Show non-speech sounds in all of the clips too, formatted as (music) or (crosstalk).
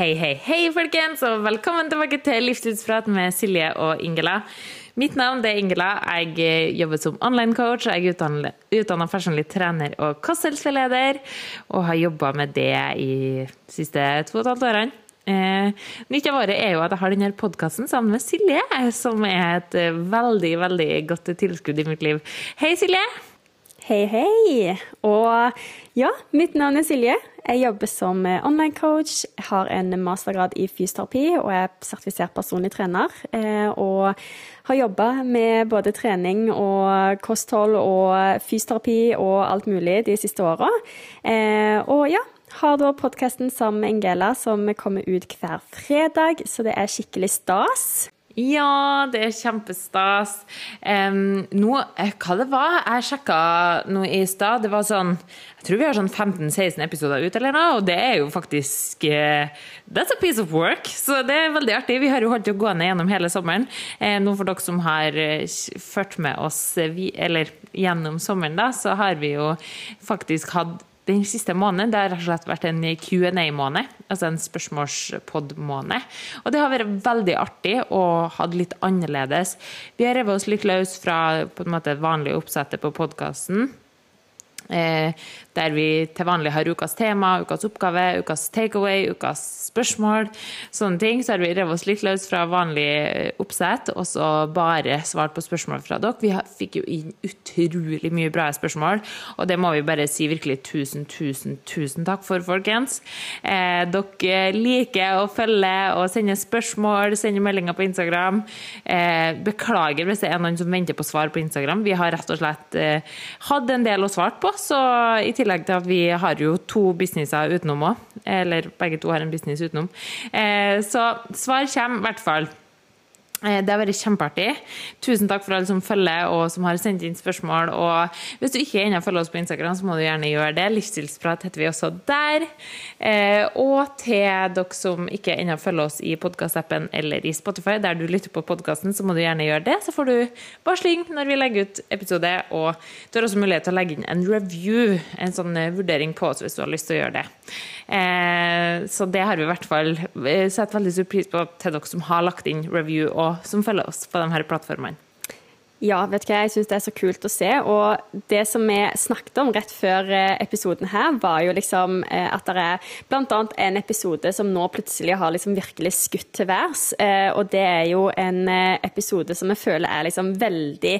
Hei, hei, hei, folkens, og velkommen tilbake til Livsstilsprat med Silje og Ingela. Mitt navn er Ingela. Jeg eh, jobber som online-coach. Jeg er utdanna personlig trener og kostholdsveileder, og har jobba med det i de siste to og et halvt årene. Eh, nytt av året er jo at jeg har denne podkasten sammen med Silje, som er et eh, veldig, veldig godt tilskudd i mitt liv. Hei, Silje! Hei, hei. Og ja, mitt navn er Silje. Jeg jobber som eh, online-coach, har en mastergrad i fysioterapi og er sertifisert personlig trener. Eh, og har jobba med både trening og kosthold og fysioterapi og alt mulig de siste åra. Eh, og ja, har da podkasten sammen med Ingela som kommer ut hver fredag, så det er skikkelig stas. Ja, det er kjempestas. Um, nå, eh, hva det var Jeg sjekka noe i stad. Det var sånn Jeg tror vi har sånn 15-16 episoder ut eller noe, og det er jo faktisk uh, That's a piece of work. Så det er veldig artig. Vi har jo holdt det gående gjennom hele sommeren. Uh, nå for dere som har uh, ført med oss vi, eller gjennom sommeren, da, så har vi jo faktisk hatt den siste måneden det har rett og slett vært en Q&A-måned, altså en spørsmålspod-måned. Og det har vært veldig artig og hatt litt annerledes. Vi har revet oss litt løs fra på en måte vanlige oppsettet på podkasten. Eh, der vi til vanlig har ukas tema, ukas oppgave, ukas takeaway, ukas spørsmål. Sånne ting. Så har vi revet oss litt løs fra vanlig oppsett, og så bare svart på spørsmål fra dere. Vi fikk jo inn utrolig mye bra spørsmål, og det må vi bare si virkelig tusen, tusen, tusen takk for, folkens. Eh, dere liker å følge og sende spørsmål, sende meldinger på Instagram. Eh, beklager hvis det er noen som venter på svar på Instagram. Vi har rett og slett hatt en del å svare på. Så i tillegg til at vi har jo to businesser utenom òg, eller begge to har en business utenom. Eh, så svar kommer i hvert fall. Eh, det har vært kjempeartig. Tusen takk for alle som følger og som har sendt inn spørsmål. Og hvis du ikke ennå følger oss på Instagram, så må du gjerne gjøre det. Livsstilsprat heter vi også der. Eh, og til dere som ikke ennå følger oss i podkastappen eller i Spotify, der du lytter på podkasten, så må du gjerne gjøre det. Så får du varsling når vi legger ut episode. Og du har også mulighet til å legge inn en review, en sånn eh, vurdering på oss hvis du har lyst til å gjøre det. Så det har vi i hvert fall sett veldig stor pris på til dere som har lagt inn review. og som følger oss på de her plattformene. Ja, vet du hva, jeg syns det er så kult å se. Og det som vi snakket om rett før eh, episoden her, var jo liksom eh, at det er bl.a. en episode som nå plutselig har liksom virkelig skutt til værs. Eh, og det er jo en episode som jeg føler er liksom veldig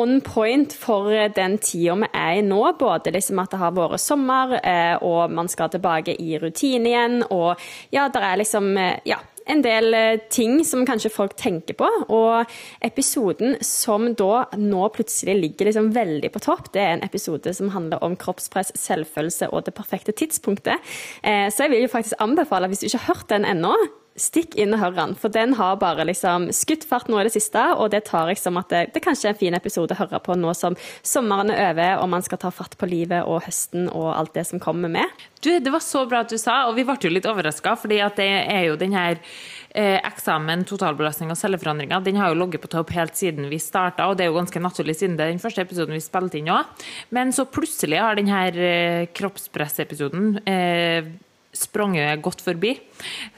on point for den tida vi er i nå. Både liksom at det har vært sommer, og man skal tilbake i rutine igjen. Og ja, det er liksom Ja en del eh, ting som kanskje folk tenker på. Og episoden som da nå plutselig ligger liksom veldig på topp, det er en episode som handler om kroppspress, selvfølelse og det perfekte tidspunktet. Eh, så jeg vil jo faktisk anbefale, hvis du ikke har hørt den ennå, stikk inn og hør den. For den har bare liksom skutt fart nå i det siste, og det tar jeg som at det, det kanskje er en fin episode å høre på nå som sommeren er over og man skal ta fatt på livet og høsten og alt det som kommer med. Du, det var så bra at du sa, og vi ble jo litt overraska, fordi det er jo den her eh, eksamen, totalbelastning og celleforandringer, den har jo ligget på topp helt siden vi starta, og det er jo ganske naturlig siden det er den første episoden vi spilte inn òg. Men så plutselig har den her eh, kroppspressepisoden eh, sprunget godt forbi.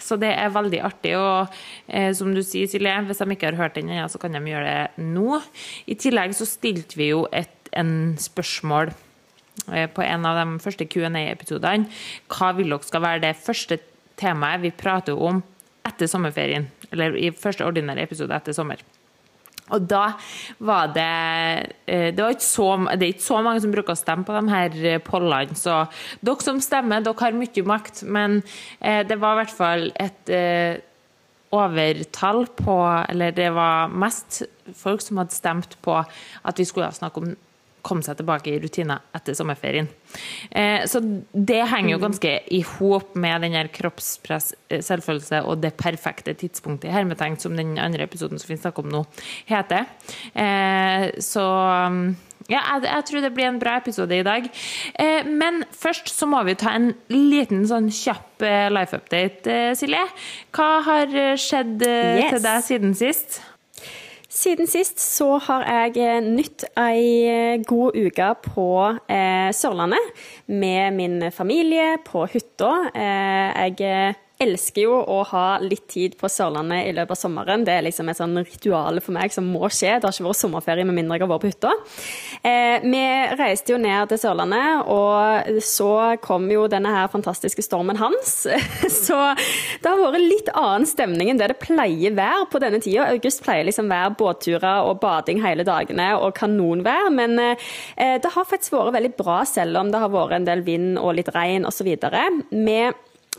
Så det er veldig artig. Og eh, som du sier, Silje, hvis de ikke har hørt den ennå, så kan de gjøre det nå. I tillegg så stilte vi jo et en spørsmål eh, på en av de første Q&A-episodene. Hva vil dere skal være det første temaet vi prater om etter sommerferien? Eller i første ordinære episode etter sommer. Og da var det eh, Det, var ikke så, det er ikke så mange som bruker å stemme på de her eh, pollene, så dere som stemmer, dere har mye makt, men eh, det var i hvert fall et overtall på Eller det var mest folk som hadde stemt på at vi skulle snakke om komme seg tilbake i rutiner etter sommerferien. Eh, så det henger jo mm. ganske i hop med den her kroppspress, eh, selvfølelse og det perfekte tidspunktet i hermetegn, som den andre episoden som vi snakker om nå, heter. Eh, så ja, jeg, jeg, tror det blir en bra episode i dag. Eh, men først så må vi ta en liten sånn kjapp life update, Silje. Hva har skjedd yes. til deg siden sist? Siden sist så har jeg eh, nytt ei eh, god uke på eh, Sørlandet med min familie på hytta. Eh, jeg elsker jo å ha litt tid på Sørlandet i løpet av sommeren. Det er liksom et sånn ritual for meg som må skje. Det har ikke vært sommerferie med mindre jeg har vært på hytta. Eh, vi reiste jo ned til Sørlandet, og så kom jo denne her fantastiske stormen Hans. (laughs) Så det har vært litt annen stemning enn det det pleier være på denne tida. August pleier liksom være båtturer og bading hele dagene og kanonvær, men eh, det har faktisk vært veldig bra selv om det har vært en del vind og litt regn osv. Vi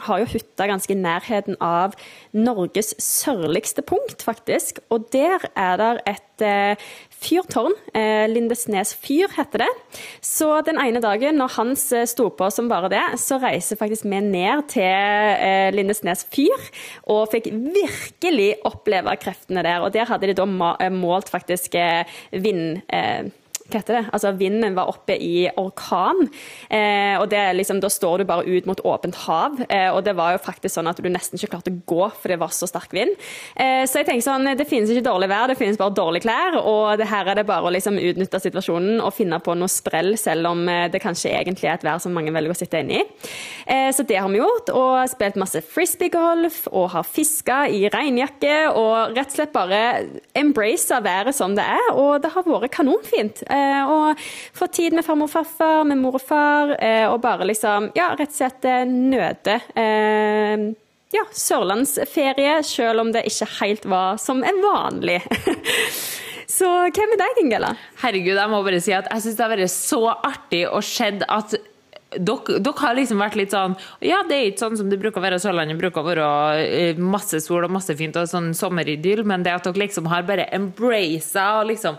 har jo hytta ganske i nærheten av Norges sørligste punkt, faktisk. Og der er det et eh, fyrtårn. Eh, Lindesnes fyr heter det. Så den ene dagen når Hans eh, sto på som bare det, så reiser faktisk vi ned til eh, Lindesnes fyr og fikk virkelig oppleve kreftene der. Og der hadde de da eh, målt faktisk eh, vind hva heter det? Altså Vinden var oppe i orkan. Eh, og det liksom, Da står du bare ut mot åpent hav. Eh, og det var jo faktisk sånn at du nesten ikke klarte å gå, for det var så sterk vind. Eh, så jeg tenker sånn, det finnes ikke dårlig vær, det finnes bare dårlige klær. Og det her er det bare å liksom utnytte situasjonen og finne på noe sprell, selv om eh, det kanskje egentlig er et vær som mange velger å sitte inne i. Eh, så det har vi gjort. Og spilt masse frisbeegolf og har fiska i regnjakke. Og rett og slett bare embrace været som det er. Og det har vært kanonfint. Eh, og få tid med farmor og farfar, med mor og far, eh, og bare liksom Ja, rett og slett eh, nøde ja, sørlandsferie, selv om det ikke helt var som er vanlig. (laughs) Så hvem er deg, Ingela? Herregud, jeg må bare si at jeg syns det har vært så artig og skjedd at dere, dere, har liksom vært litt sånn Ja, det er ikke sånn som det bruker å være Sørlandet. Det bruker å være masse sol og masse fint og sånn sommeridyll, men det at dere liksom har bare embracet og liksom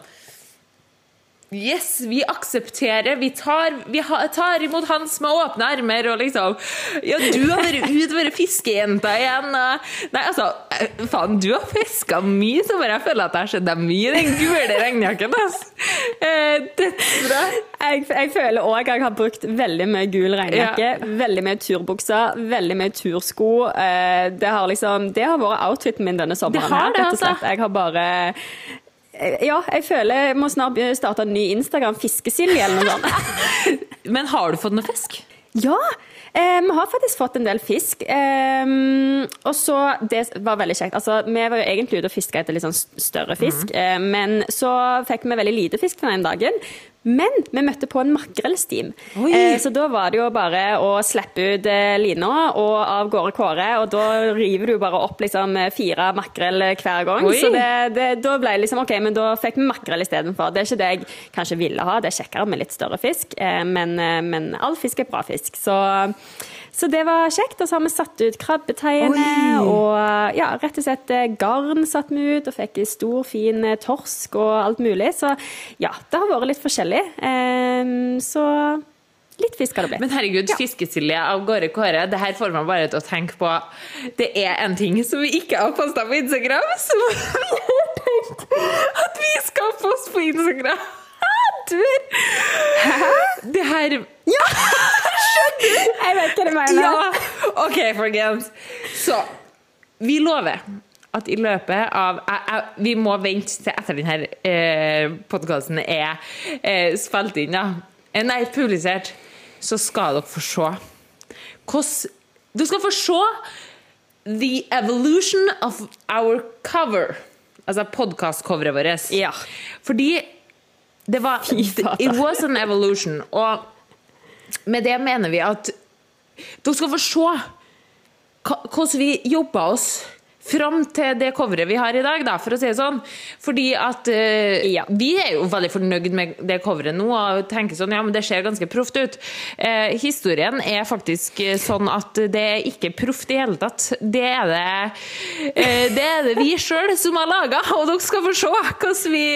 Yes, vi aksepterer. Vi tar, vi tar, imot Hans med åpne armer. Og liksom Ja, du har vært ute, vært fiskejenta igjen. Nei, altså, eh, faen, du har fiska mye sommer. Jeg føler at jeg har sett deg mye i den gule regnjakken. Altså. Jeg, jeg føler òg jeg har brukt veldig mye gul regnjakke, ja. veldig mye turbukser, veldig mye tursko. Eh, det har liksom Det har vært outfiten min denne sommeren. Det har det, altså. Jeg har bare ja, jeg føler jeg må snart starte en ny Instagram, Fiskesilje eller noe sånt. (laughs) Men har du fått noe fisk? Ja, eh, vi har faktisk fått en del fisk. Eh, og så, Det var veldig kjekt. Altså, vi var jo egentlig ute og fiska etter litt sånn større fisk, mm. eh, men så fikk vi veldig lite fisk den dagen. Men vi møtte på en makrellstim. Eh, så da var det jo bare å slippe ut eh, lina og av gårde kåre. Og da river du bare opp liksom fire makrell hver gang. Oi. Så det, det, da ble det liksom OK, men da fikk vi makrell istedenfor. Det er ikke det jeg kanskje ville ha, det er kjekkere med litt større fisk. Eh, men, eh, men all fisk er bra fisk. Så så det var kjekt. Og så har vi satt ut krabbeteiene. Og ja, rett og slett eh, garn satt vi ut, og fikk stor, fin eh, torsk og alt mulig. Så ja, det har vært litt forskjellig. Ehm, så Litt fisk har det blitt. Men herregud, ja. fiskesilje av gårde Kåre, det her får meg bare til å tenke på Det er en ting som vi ikke har posta på Instagram, som (laughs) vi har tenkt at vi skal poste på Instagram. Hæ? Det her Ja! (laughs) Jeg vet hva du mener. Ja. OK, folkens. Så vi lover at i løpet av jeg, jeg, Vi må vente til etter denne eh, podkasten er eh, spilt inn, da. Eh, nei, publisert. Så skal dere få se hvordan Du skal få se the evolution of our cover. Altså podkastcoveret vårt. Ja. Fordi det var It was an evolution. Og med det mener vi at dere skal få se hvordan vi jobba oss fram til det coveret vi har i dag, da, for å si det sånn. Fordi at uh, ja. Vi er jo veldig fornøyd med det coveret nå og tenker sånn, ja, men det ser ganske proft ut. Uh, historien er faktisk sånn at det er ikke proft i hele tatt. Det er det, uh, det, er det vi sjøl som har laga, og dere skal få se hvordan vi,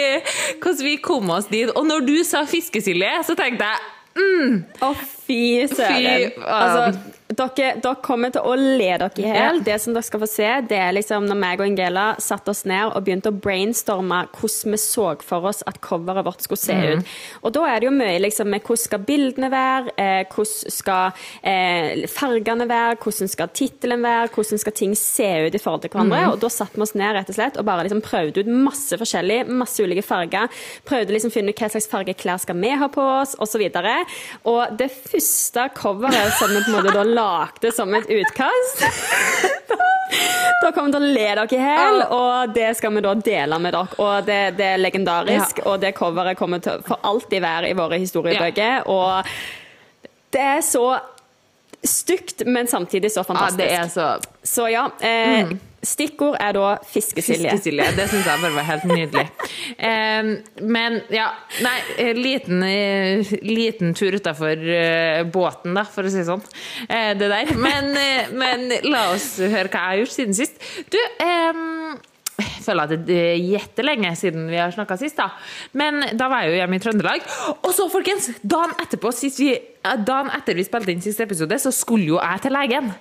hvordan vi kom oss dit. Og når du sa fiskesilje, så tenkte jeg mm, oh, fy søren. Altså, dere, dere, kommer til å le dere i hjel. Det som dere skal få se, det er liksom når meg og Angela satte oss ned og begynte å brainstorme hvordan vi så for oss at coveret vårt skulle se mm. ut. Og da er det jo mye liksom med hvordan skal bildene være, eh, hvordan skal eh, fargene være, hvordan skal tittelen være, hvordan skal ting se ut i forhold til hverandre. Mm. Og da satte vi oss ned rett og slett og bare liksom prøvde ut masse forskjellig, masse ulike farger. Prøvde liksom å finne ut hva slags fargeklær skal vi ha på oss, osv. Og, Og det første coveret som vi på en måte da lagde som et utkast (laughs) Da kommer vi til å le dere i hjel, og det skal vi da dele med dere. Og det, det er legendarisk, og det coveret kommer til å for alltid være i våre historiebøker. Og det er så stygt, men samtidig så Ja, fantastisk. det er så Så ja. Eh, Stikkord er da fiskesilje. Fiskesilje. Det syns jeg bare var helt nydelig. (laughs) Men ja, nei, eh, liten, eh, liten tur utafor båten, da, for å si det sånn. Eh, det der. Men, eh, men la oss høre hva jeg har gjort siden sist. Du, jeg føler at det er gjettelenge siden vi har snakka sist, da. Men da var jeg jo hjemme i Trøndelag. Og så, folkens, dagen etterpå, sist vi, eh, dagen etter vi spilte inn siste episode, så skulle jo jeg til legen.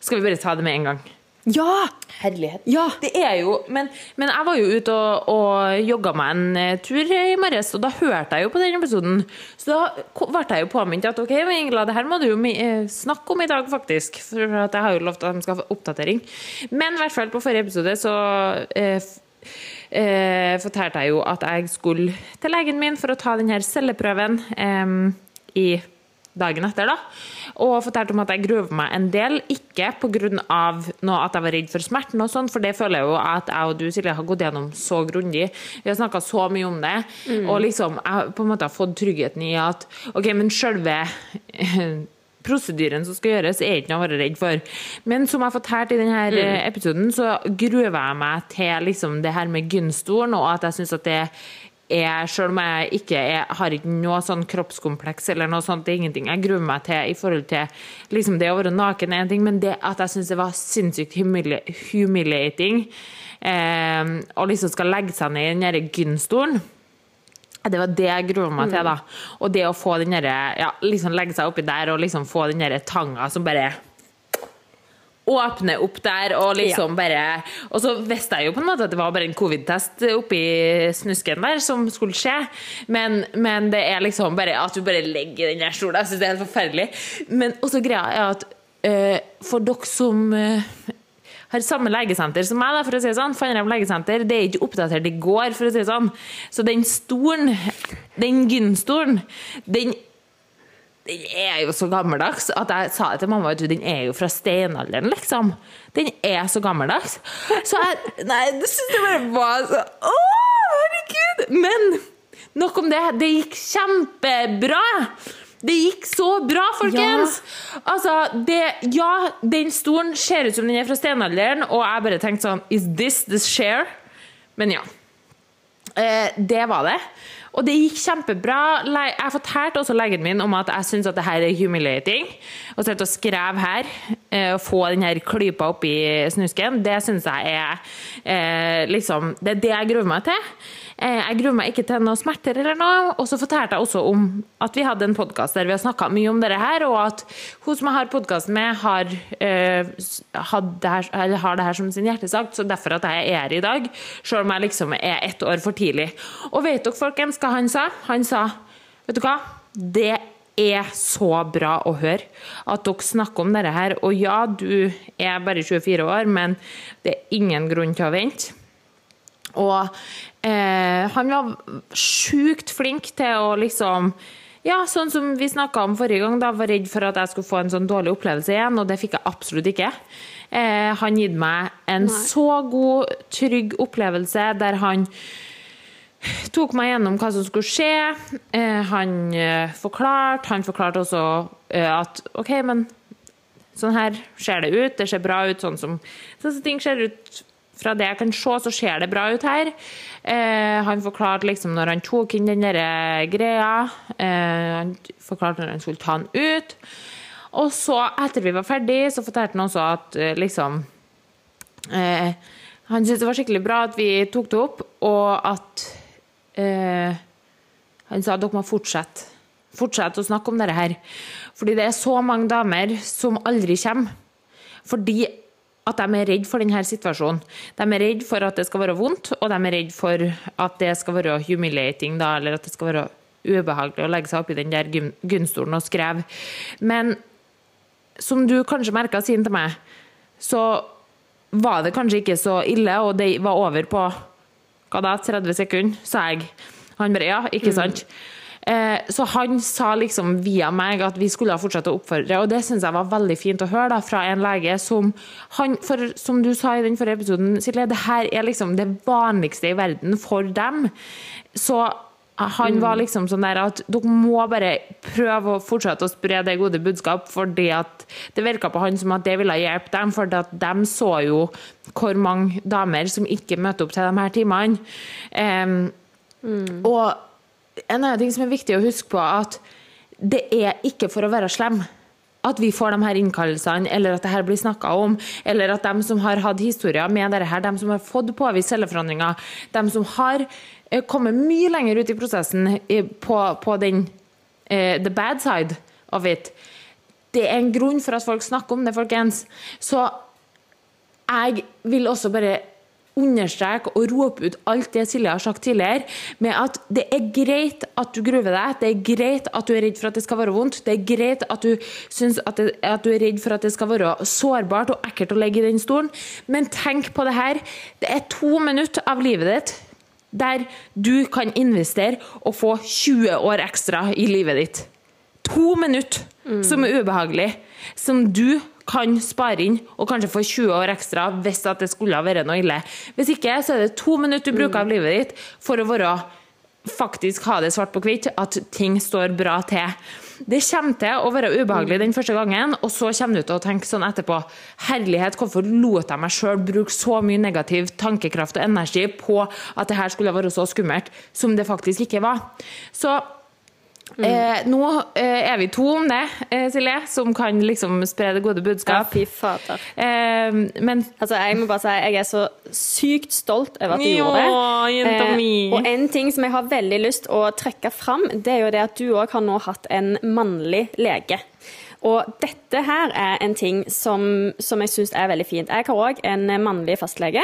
Skal vi bare ta det med en gang? Ja! Herlighet. Ja. Det er jo, men, men jeg var jo ute og, og jogga meg en eh, tur i morges, og da hørte jeg jo på den episoden. Så da ble jeg jo påminnet at ok, Ingela, det her må du jo eh, snakke om i dag, faktisk. For at jeg har jo lovt at de skal få oppdatering. Men i hvert fall på forrige episode så eh, eh, fortalte jeg jo at jeg skulle til legen min for å ta denne celleprøven eh, i dagen etter, da. Og fortalte om at jeg gruer meg en del. Ikke pga. at jeg var redd for smerten, og sånn, for det føler jeg jo at jeg og du Silje, har gått gjennom så grundig. Vi har snakka så mye om det. Og liksom, jeg på en måte har fått tryggheten i at OK, men sjølve prosedyren som skal gjøres, er ikke noe å være redd for. Men som jeg har fortalt i denne mm. episoden, så gruer jeg meg til liksom, det her med gynstolen, og at jeg syns at det er, selv om jeg ikke er, har ikke noe sånn kroppskompleks eller noe sånt, det er ingenting jeg gruer meg til i forhold til liksom det å være naken er en ting, men det at jeg syns det var sinnssykt humili humiliating eh, å liksom skal legge seg ned i den derre gynstolen det var det jeg gruer meg til, da. Og det å få den derre Ja, liksom legge seg oppi der og liksom få den derre tanga som bare åpner opp der og liksom bare Og så visste jeg jo på en måte at det var bare en covid-test oppi snusken der som skulle skje, men, men det er liksom bare at du bare legger den der stolen. Jeg syns det er helt forferdelig. Men også greia er at øh, for dere som øh, har samme legesenter som meg, da, for å si det sånn. Fannrem legesenter. Det er ikke oppdatert i går, for å si det sånn. Så den stolen, den gynstolen, den den er jo så gammeldags at jeg sa det til mamma at den er jo fra steinalderen, liksom. Den er så gammeldags. Så jeg Nei, det syns jeg bare var så Å, herregud! Men nok om det. Det gikk kjempebra. Det gikk så bra, folkens! Altså, det, ja, den stolen ser ut som den er fra steinalderen, og jeg bare tenkte sånn Is this the share? Men ja. Eh, det var det. Og det gikk kjempebra. Jeg fortalte også legen min om at jeg syns at det her er humiliating. Å sitte og skreve her eh, og få den her klypa oppi snusken, det syns jeg er eh, liksom Det er det jeg gruer meg til. Eh, jeg gruer meg ikke til noe smerter eller noe. Og så fortalte jeg også om at vi hadde en podkast der vi har snakka mye om dette her, og at hun som jeg har podkasten med, har, uh, det her, har det her som sin hjertesak, så derfor at jeg er her i dag, selv om jeg liksom er ett år for tidlig. Og vet dere, folkens, hva han sa? Han sa Vet du hva? Det er så bra å høre at dere snakker om dette her. Og ja, du er bare 24 år, men det er ingen grunn til å vente. Og eh, han var sjukt flink til å liksom ja, sånn som vi snakka om forrige gang, da var redd for at jeg skulle få en sånn dårlig opplevelse igjen, og det fikk jeg absolutt ikke. Eh, han gitt meg en så god, trygg opplevelse der han tok meg gjennom hva som skulle skje. Eh, han eh, forklarte, han forklarte også eh, at OK, men sånn her ser det ut, det ser bra ut, sånn som, sånn som ting ser ut fra det jeg kan se, så ser det bra ut her. Eh, han forklarte liksom når han tok inn den greia, eh, han forklarte når han skulle ta den ut. Og så, etter vi var ferdig, så fortalte han også at eh, liksom eh, Han syntes det var skikkelig bra at vi tok det opp, og at eh, Han sa at dere må fortsette. Fortsette å snakke om dette her. Fordi det er så mange damer som aldri kommer. Fordi at de er redd for denne situasjonen. De er redd for at det skal være vondt, og de er redd for at det skal være humiliating, da, eller at det skal være ubehagelig å legge seg oppi den der gunstolen og skreve. Men som du kanskje merka siden til meg, så var det kanskje ikke så ille, og det var over på hva da, 30 sekunder, sa jeg. Han bare ja, ikke sant? Eh, så han sa liksom via meg at vi skulle fortsette å oppfordre, og det syns jeg var veldig fint å høre da, fra en lege som han, for Som du sa i den forrige episoden, Silje, det her er liksom det vanligste i verden for dem. Så han var liksom sånn der at dere må bare prøve å fortsette å spre det gode budskap, fordi at det virka på han som at det ville hjelpe dem, for at de så jo hvor mange damer som ikke møter opp til de her timene. Um, mm. Og en annen ting som er viktig å huske på, at det er ikke for å være slem at vi får de her innkallelsene, eller at det her blir snakka om, eller at de som har hatt historier med dette, her, de som har fått påvist celleforandringer, de som har kommet mye lenger ut i prosessen på, på den uh, the bad side of it. Det er en grunn for at folk snakker om det, folkens. Så jeg vil også bare understreke og rope ut alt det Silje har sagt tidligere, med at det er greit at du gruver deg, det er greit at du er redd for at det skal være vondt, det er greit at du syns at, at, du er redd for at det skal være sårbart og ekkelt å ligge i den stolen, men tenk på det her. Det er to minutter av livet ditt der du kan investere og få 20 år ekstra i livet ditt. To minutter mm. som er ubehagelig, som du kan spare inn og kanskje få 20 år ekstra hvis det skulle ha vært noe ille. Hvis ikke, så er det to minutter du bruker av livet ditt for å være faktisk ha det svart på hvitt, at ting står bra til. Det kommer til å være ubehagelig den første gangen, og så kommer du til å tenke sånn etterpå Herlighet, hvorfor lot jeg meg sjøl bruke så mye negativ tankekraft og energi på at det her skulle være så skummelt som det faktisk ikke var? Så Mm. Eh, nå eh, er vi to om det, eh, Silje, som kan liksom spre det gode budskap. Ja, fy fader. Eh, men altså, jeg må bare si jeg er så sykt stolt over at du jo, gjorde det. Eh, og en ting som jeg har veldig lyst å trekke fram, det er jo det at du òg har nå hatt en mannlig lege. Og dette her er en ting som, som jeg syns er veldig fint. Jeg har òg en mannlig fastlege.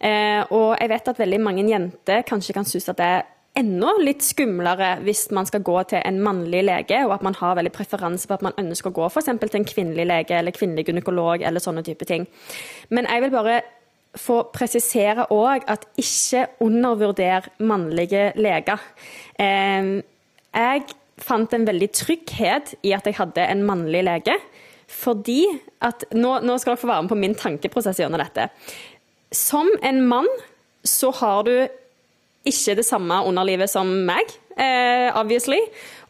Eh, og jeg vet at veldig mange jenter kanskje kan synes at det er enda litt skumlere hvis man skal gå til en mannlig lege, og at man har veldig preferanse på at man ønsker å gå f.eks. til en kvinnelig lege eller kvinnelig gynekolog eller sånne type ting. Men jeg vil bare få presisere òg at ikke undervurder mannlige leger. Jeg fant en veldig trygghet i at jeg hadde en mannlig lege, fordi at Nå, nå skal dere få være med på min tankeprosess gjennom dette. Som en mann så har du ikke det samme underlivet som meg, eh, obviously.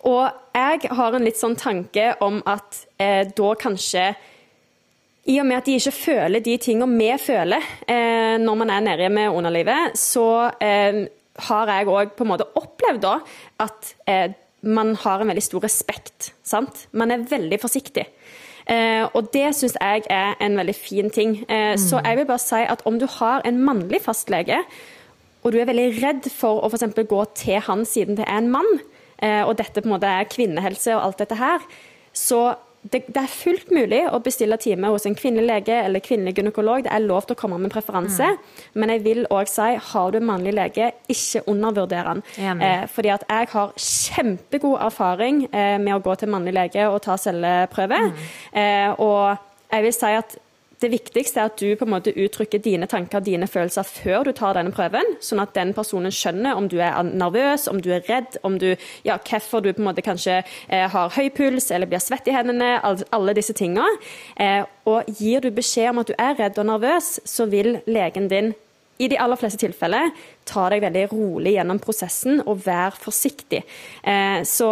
Og jeg har en litt sånn tanke om at eh, da kanskje i og med at de ikke føler de tingene vi føler eh, når man er nede med underlivet, så eh, har jeg òg på en måte opplevd da at eh, man har en veldig stor respekt. Sant? Man er veldig forsiktig. Eh, og det syns jeg er en veldig fin ting. Eh, mm. Så jeg vil bare si at om du har en mannlig fastlege, og du er veldig redd for å for gå til han siden det er en mann, eh, og dette på en måte er kvinnehelse og alt dette her, så det, det, er fullt mulig å bestille time hos en kvinnelig lege eller kvinnelig gynekolog. Det er lov til å komme med preferanse, mm. men jeg vil òg si har du en mannlig lege, ikke undervurder han. Eh, fordi at jeg har kjempegod erfaring eh, med å gå til mannlig lege og ta celleprøve. Mm. Eh, og jeg vil si at det viktigste er at du på en måte uttrykker dine tanker og dine følelser før du tar denne prøven, sånn at den personen skjønner om du er nervøs, om du er redd, om du, ja, hvorfor du på en måte kanskje eh, har høy puls eller blir svett i hendene, alle disse tingene. Eh, og gir du beskjed om at du er redd og nervøs, så vil legen din i de aller fleste tilfeller ta deg veldig rolig gjennom prosessen og være forsiktig. Eh, så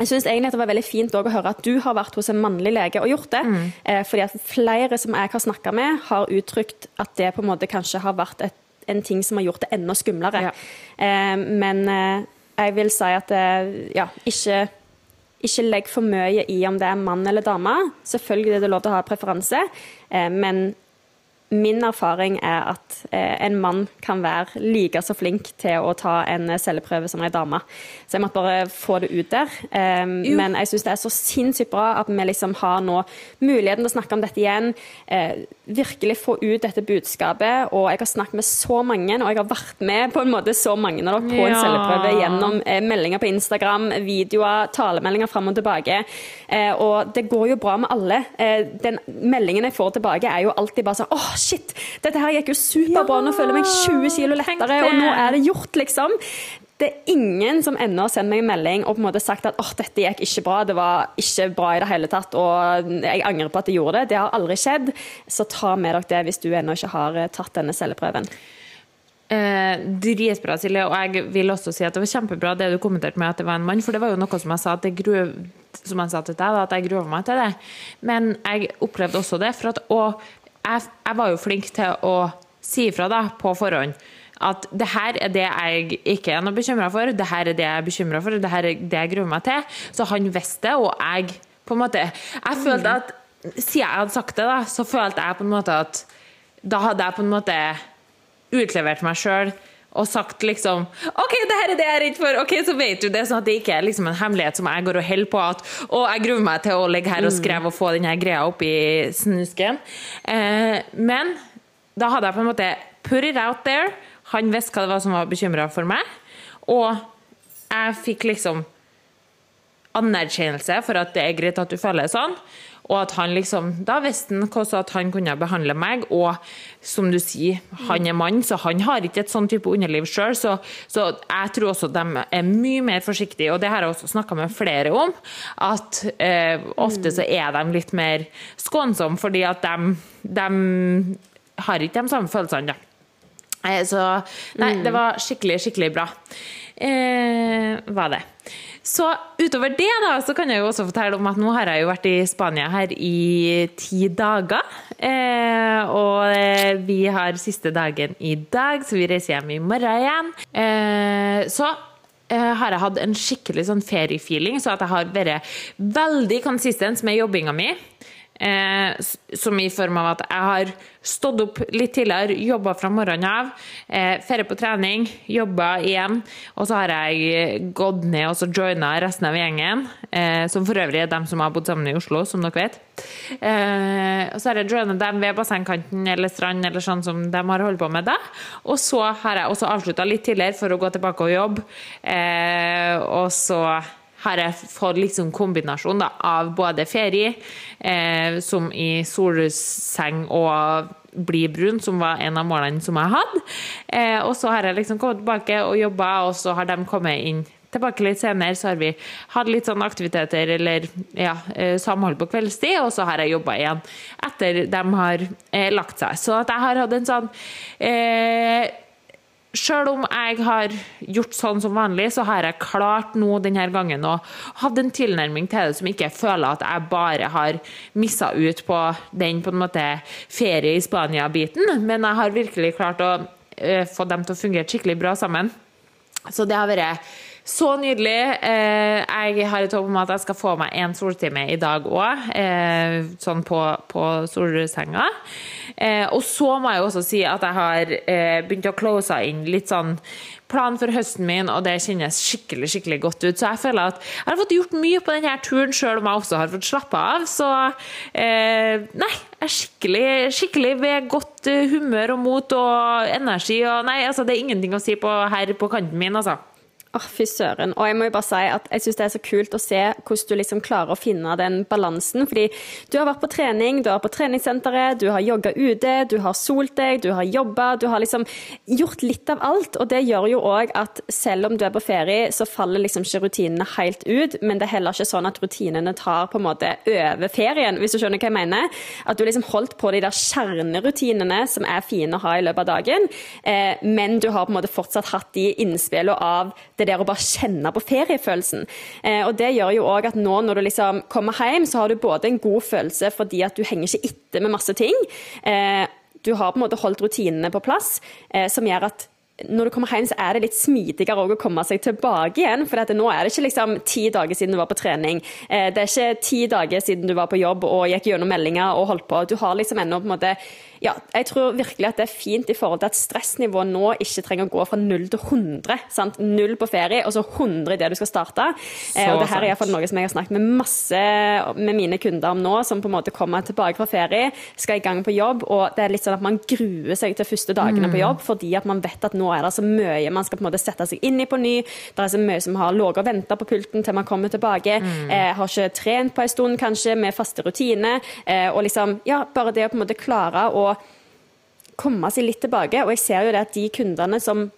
jeg synes egentlig at Det var veldig fint å høre at du har vært hos en mannlig lege og gjort det. Mm. Eh, fordi at flere som jeg har snakka med, har uttrykt at det på en måte kanskje har vært et, en ting som har gjort det enda skumlere. Ja. Eh, men eh, jeg vil si at ja, ikke, ikke legg for mye i om det er mann eller dame. Selvfølgelig er det lov til å ha preferanse, men min erfaring er at eh, en mann kan være like så flink til å ta en celleprøve som en dame. Så jeg måtte bare få det ut der. Men jeg syns det er så sinnssykt bra at vi liksom har nå muligheten til å snakke om dette igjen. Eh, virkelig få ut dette budskapet. Og jeg har snakket med så mange, og jeg har vært med på en måte så mange av dere på en celleprøve gjennom eh, meldinger på Instagram, videoer, talemeldinger fram og tilbake. Og det går jo bra med alle. Den meldingen jeg får tilbake, er jo alltid bare sånn åh, shit, dette her gikk jo superbra, nå føler jeg meg 20 kilo lettere, og nå er det gjort, liksom. Det er ingen som ennå har sendt meg en melding og på en måte sagt at åh, dette gikk ikke bra, det var ikke bra i det hele tatt, og jeg angrer på at jeg gjorde det. Det har aldri skjedd. Så ta med dere det hvis du ennå ikke har eh, tatt denne celleprøven. Eh, dritbra, Silje. Og jeg vil også si at det var kjempebra det du kommenterte med at det var en mann, for det var jo noe som jeg sa, at gru, som jeg sa til deg, at jeg gruer meg til det. Men jeg opplevde også det. For at, og jeg, jeg var jo flink til å si ifra da, på forhånd at det her er det jeg ikke er noe bekymra for, det her er det jeg er bekymra for, det her er det jeg gruer meg til. Så han visste det, og jeg på en måte Jeg følte at siden jeg hadde sagt det, da, så følte jeg på en måte at da hadde jeg på en måte utlevert meg sjøl og sagt liksom OK, det her er det jeg er redd for. ok, Så vet du det, sånn at det ikke er liksom en hemmelighet som jeg går og holder på at Å, jeg gruer meg til å ligge her og skrive og få denne greia opp i snusken. Eh, men da hadde jeg på en måte put it out there. Han visste hva det var som var bekymra for meg. Og jeg fikk liksom anerkjennelse for at det er greit at du føler det sånn. Og at han liksom, Da visste han hvordan han kunne behandle meg. Og som du sier, han er mann, så han har ikke et sånn type underliv sjøl. Så, så, jeg tror også de er mye mer forsiktige, og det har jeg også snakka med flere om. At eh, ofte så er de litt mer skånsomme, fordi at de, de har ikke de samme følelsene. da. Eh, så nei, det var skikkelig, skikkelig bra. Eh, var det. Så utover det da, så kan jeg jo også fortelle om at nå har jeg jo vært i Spania her i ti dager. Eh, og eh, vi har siste dagen i dag, så vi reiser hjem i morgen igjen. Eh, så eh, har jeg hatt en skikkelig sånn feriefeeling, så at jeg har vært veldig konsistent med jobbinga mi. Eh, som i form av at jeg har stått opp litt tidligere, jobba fra morgenen av, eh, ferie på trening, jobba igjen. Og så har jeg gått ned og så joina resten av gjengen, eh, som for øvrig er dem som har bodd sammen i Oslo, som dere vet. Eh, og så har jeg joina dem ved bassengkanten eller strand, eller sånn som de har holdt på med da. Og så har jeg også avslutta litt tidligere for å gå tilbake og jobbe. Eh, og så har jeg fått liksom kombinasjon da, av både ferie, eh, som i solseng og bli brun, som var en av målene som jeg hadde. Eh, og så har jeg liksom kommet tilbake og jobba, og så har de kommet inn tilbake litt senere, så har vi hatt litt sånn aktiviteter eller ja, eh, samhold på kveldstid, og så har jeg jobba igjen etter de har eh, lagt seg. Så at jeg har hatt en sånn eh, Sjøl om jeg har gjort sånn som vanlig, så har jeg klart nå denne gangen å ha en tilnærming til det som ikke føler at jeg bare har missa ut på den på en måte ferie i Spania-biten, men jeg har virkelig klart å uh, få dem til å fungere skikkelig bra sammen. Så det har vært så nydelig. Uh, jeg har et håp om at jeg skal få meg en soltime i dag òg, eh, sånn på, på solsenga. Eh, og så må jeg jo også si at jeg har eh, begynt å close inn litt sånn plan for høsten min, og det kjennes skikkelig skikkelig godt ut. Så jeg føler at jeg har fått gjort mye på denne turen, sjøl om jeg også har fått slappe av. Så eh, nei, jeg er skikkelig, skikkelig ved godt eh, humør og mot og energi. Og nei, altså det er ingenting å si på her på kanten min, altså. Åh, Fy søren. Og jeg må jo bare si at jeg syns det er så kult å se hvordan du liksom klarer å finne den balansen. Fordi du har vært på trening, du har vært på treningssenteret, du har jogga ute, du har solt deg, du har jobba. Du har liksom gjort litt av alt. Og det gjør jo òg at selv om du er på ferie, så faller liksom ikke rutinene helt ut. Men det er heller ikke sånn at rutinene tar på en måte over ferien, hvis du skjønner hva jeg mener. At du liksom holdt på de der kjernerutinene som er fine å ha i løpet av dagen, eh, men du har på en måte fortsatt hatt de innspillene av det der å bare kjenne på feriefølelsen. Eh, og det gjør jo òg at nå når du liksom kommer hjem, så har du både en god følelse fordi at du henger ikke etter med masse ting. Eh, du har på en måte holdt rutinene på plass, eh, som gjør at når du kommer hjem, så er det litt smidigere å komme seg tilbake igjen. For nå er det ikke liksom ti dager siden du var på trening. Det er ikke ti dager siden du var på jobb og gikk gjennom meldinger og holdt på. Du har liksom ennå på en måte ja, jeg tror virkelig at det er fint i forhold til at stressnivået nå ikke trenger å gå fra null til 100. Sant? Null på ferie, og så 100 i det du skal starte. Eh, og det her er iallfall noe som jeg har snakket med masse med mine kunder om nå, som på en måte kommer tilbake fra ferie, skal i gang på jobb, og det er litt sånn at man gruer seg til første dagene mm. på jobb fordi at man vet at nå er det så mye man skal på en måte sette seg inn i på ny. Det er så mye som har ligget og venta på pulten til man kommer tilbake. Mm. Eh, har ikke trent på en stund, kanskje, med faste rutiner. Eh, og liksom, ja, bare det å på en måte klare å komme seg litt tilbake. Og jeg ser jo det at de kundene som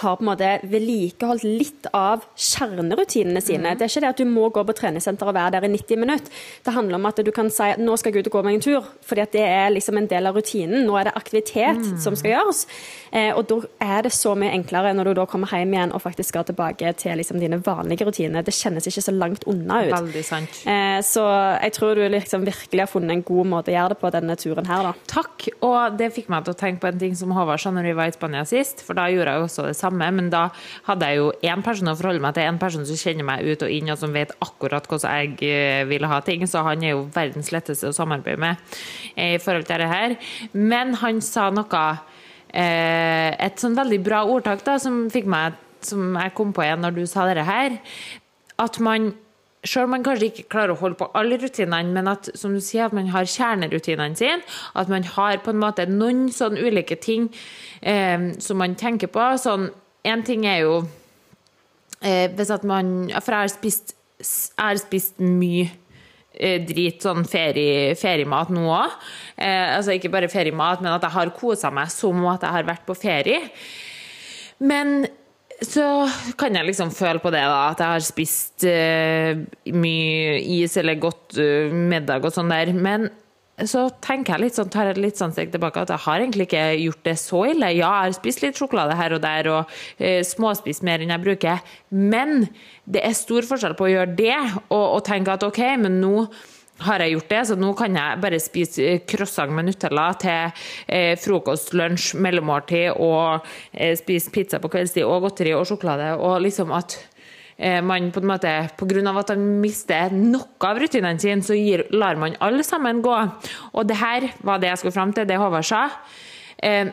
har på en måte vedlikeholdt litt av kjernerutinene sine. Det er ikke det at du må gå på treningssenter og være der i 90 minutter. Det handler om at du kan si at nå skal jeg ut og gå meg en tur, fordi det er liksom en del av rutinen. Nå er det aktivitet som skal gjøres. Eh, og da er det så mye enklere når du da kommer hjem igjen og faktisk skal tilbake til liksom dine vanlige rutiner. Det kjennes ikke så langt unna ut. Veldig sant. Eh, så jeg tror du liksom virkelig har funnet en god måte å gjøre det på denne turen her, da. Takk. Og det fikk meg til å tenke på en ting som Håvard sa når vi var i Spania sist, for da gjorde jeg også det samme. Men da hadde jeg jo én person å forholde meg til, en person som kjenner meg ut og inn, og som vet akkurat hvordan jeg eh, vil ha ting. Så han er jo verdens letteste å samarbeide med eh, i forhold til dette her. Men han sa noe eh, Et sånn veldig bra ordtak da, som fikk meg som jeg kom på igjen når du sa dette her. At man selv om man kanskje ikke klarer å holde på alle rutinene, men at som du sier, at man har kjernerutinene sine. At man har på en måte noen sånn ulike ting eh, som man tenker på. Sånn, ting er jo eh, hvis at man For jeg har spist, jeg har spist mye eh, drit, sånn ferie, feriemat nå òg. Eh, altså ikke bare feriemat, men at jeg har kosa meg som at jeg har vært på ferie. Men så kan jeg liksom føle på det, da, at jeg har spist uh, mye is eller godt uh, middag og sånn der. Men så tenker jeg litt sånn, tar jeg litt sånn steg tilbake at jeg har egentlig ikke gjort det så ille. Ja, jeg har spist litt sjokolade her og der og uh, småspist mer enn jeg bruker. Men det er stor forskjell på å gjøre det og, og tenke at OK, men nå har jeg gjort det, så nå kan jeg bare spise eh, croissant med Nutella til eh, frokost, lunsj, mellommåltid og eh, spise pizza på kveldstid og godteri og sjokolade. Og liksom at eh, man på en måte, av at man mister noe av rutinene sine, så gir, lar man alle sammen gå. Og det her var det jeg skulle fram til, det Håvard sa. Eh,